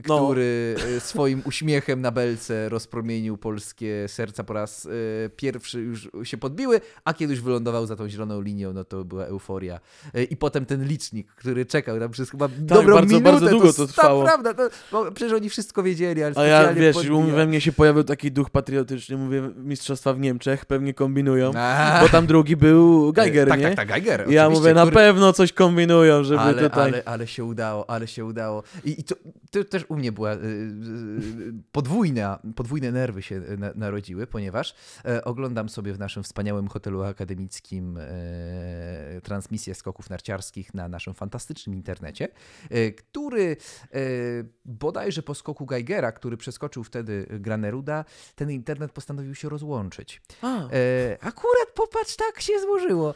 Który e, swoim uśmiechem na belce rozpromienił polskie serca po raz e, pierwszy już się podbiły, a kiedy już wylądował za tą zieloną linią, no to była euforia. E, I potem ten licznik, który czekał tam przez chyba dobrą bardzo, minutę. bardzo długo to s- trwało. Tak, prawda, to, bo przecież oni wszystko wiedzieli, ale A ja, wiesz, podbijali. we mnie się pojawił taki duch patriotyczny, mówię, mistrzostwa w Niemczech, pewnie kombinują, A, bo tam drugi był Geiger, tak, nie? tak, tak, Geiger. ja mówię, na który- pewno coś kombinują, żeby ale, tutaj... ale, ale się udało, ale się udało. I, i to, to też u mnie była y, y, y, podwójna, podwójne nerwy się na, narodziły, ponieważ e, oglądam sobie w naszym wspaniałym hotelu akademickim e, transmisję skoków narciarskich na naszym fantastycznym internecie, e, który bodajże po skoku Geigera, który przeskoczył wtedy Graneruda, ten internet postanowił się rozłączyć. A, akurat popatrz, tak się złożyło.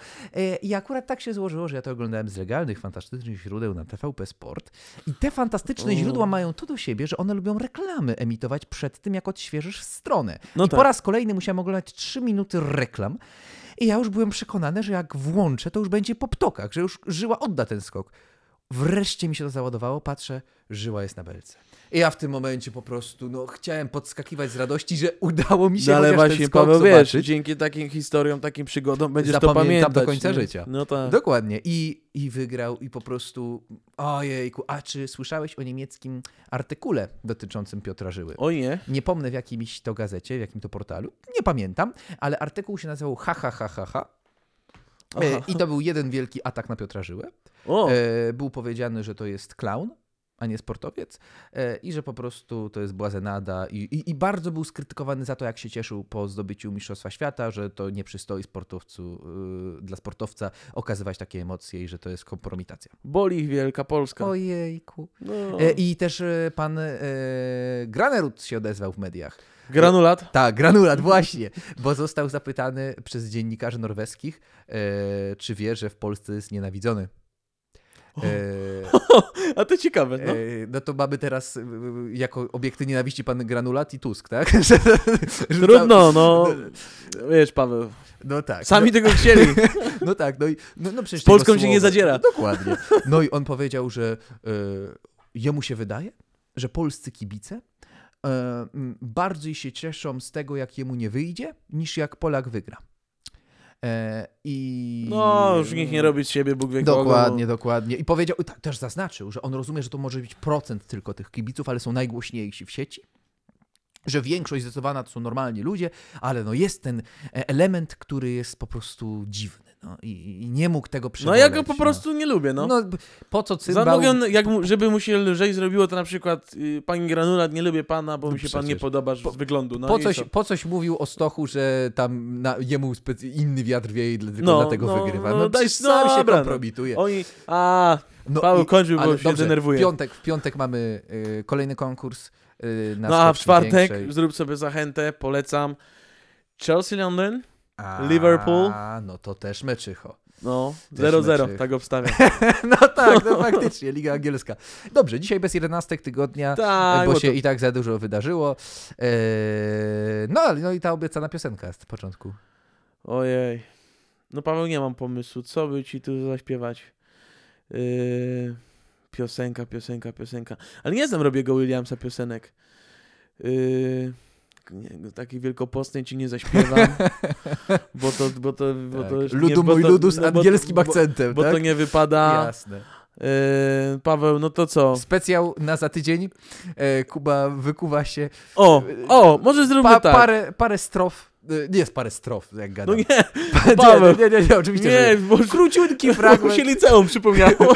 I akurat tak się złożyło, że ja to oglądałem z legalnych, fantastycznych źródeł na TVP Sport. I te fantastyczne źródła mają to do siebie, że one lubią reklamy emitować przed tym, jak odświeżysz stronę. No I tak. po raz kolejny musiałem oglądać 3 minuty reklam. I ja już byłem przekonany, że jak włączę, to już będzie po ptokach, że już żyła odda ten skok. Wreszcie mi się to załadowało, patrzę, żyła jest na belce. I ja w tym momencie po prostu, no, chciałem podskakiwać z radości, że udało mi się no ale ten właśnie, skok Paweł, wiesz, dzięki takim historiom, takim przygodom będziesz to Zapamiętam pamiętać. do końca nie? życia. No tak. Dokładnie. I, I wygrał i po prostu, ojejku, a czy słyszałeś o niemieckim artykule dotyczącym Piotra Żyły? O nie. Nie pomnę w jakimś to gazecie, w jakim to portalu, nie pamiętam, ale artykuł się nazywał ha, ha, ha, ha, ha. E, Aha. I to był jeden wielki atak na Piotra Żyłę. O, E, był powiedziane, że to jest clown, a nie sportowiec e, i że po prostu to jest błazenada i, i, i bardzo był skrytykowany za to, jak się cieszył po zdobyciu Mistrzostwa Świata, że to nie przystoi sportowcu, y, dla sportowca okazywać takie emocje i że to jest kompromitacja. boli ich Wielka Polska. Ojejku. No. E, I też e, pan Granerud się odezwał w mediach. Granulat. Tak, granulat, właśnie, bo został zapytany przez dziennikarzy norweskich, czy wie, że w Polsce jest nienawidzony. E, A to ciekawe, no. no. no to mamy teraz jako obiekty nienawiści pan Granulat i Tusk, tak? Trudno, no. Wiesz, Paweł, No tak. sami no, tego chcieli. no tak, no i no, no przecież Z Polską się nie zadziera. Dokładnie. No i on powiedział, że y, jemu się wydaje, że polscy kibice bardziej się cieszą z tego, jak jemu nie wyjdzie, niż jak Polak wygra. E, I No, już niech nie robi z siebie Bóg wie kogo, Dokładnie, dokładnie. I powiedział, też zaznaczył, że on rozumie, że to może być procent tylko tych kibiców, ale są najgłośniejsi w sieci. Że większość zdecydowana to są normalni ludzie, ale no jest ten e, element, który jest po prostu dziwny. No, i, I nie mógł tego No przeboleć. ja go po prostu nie lubię, no. No, po co cymbał? mogę, jak żeby mu się lżej zrobiło, to na przykład y, pani Granulat, nie lubię pana, bo No mi się pan nie podoba z Po- wyglądu. No po, coś, co? po coś mówił o Stochu, że tam na, jemu inny wiatr wieje i tylko No, dlatego no, wygrywa. no No, daj- sam no, się dobra, no. kompromituje. Oni, a, No Paweł i- kończył, bo się dobrze, denerwuje. W piątek, w piątek mamy y, kolejny konkurs. Y, na No a w czwartek większej. zrób sobie zachętę, polecam. Chelsea London, A, Liverpool. no to też meczycho. no, Też 0-0, meczy. tak obstawiam. No tak, no faktycznie, Liga Angielska. Dobrze, dzisiaj bez 11 tygodnia, tak, bo bo się to, i tak za dużo wydarzyło. Eee, no, ale no i ta obiecana piosenka z początku. ojej. No Paweł, nie mam pomysłu, co by ci tu zaśpiewać. Yy, piosenka, piosenka, piosenka. Ale nie znam Robiego Williamsa piosenek. Yy, nie, takiej wielkopostnej ci nie zaśpiewam, bo to, bo to, bo Tak. to już Ludu nie, bo mój to, ludu z no, bo angielskim bo, akcentem, Bo tak? to nie wypada. Jasne. Yy, Paweł, no to co? Specjał na za tydzień. E, Kuba wykuwa się. O, o, może zróbmy Pa, tak. parę, parę strof nie jest parę strof, jak gadam. No nie, nie, Paweł. nie, nie, nie, oczywiście, że nie, bo Króciutki fragment, się liceum przypomniało.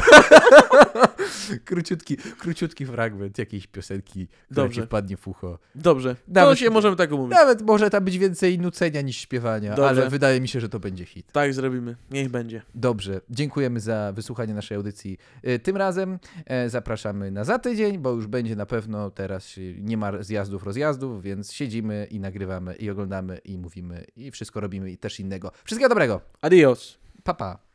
króciutki, króciutki fragment jakiejś piosenki, która Dobrze. ci wpadnie w ucho. Dobrze, to Nawet- się możemy tak umówić. Nawet może tam być więcej nucenia niż śpiewania, Dobrze. ale wydaje mi się, że to będzie hit. Tak zrobimy, niech będzie. Dobrze, dziękujemy za wysłuchanie naszej audycji. Y, Tym razem e, zapraszamy na za tydzień, bo już będzie na pewno teraz y, nie ma zjazdów, rozjazdów, więc siedzimy i nagrywamy i oglądamy i mówimy i wszystko robimy i też innego. Wszystkiego dobrego. Adios. Pa, pa.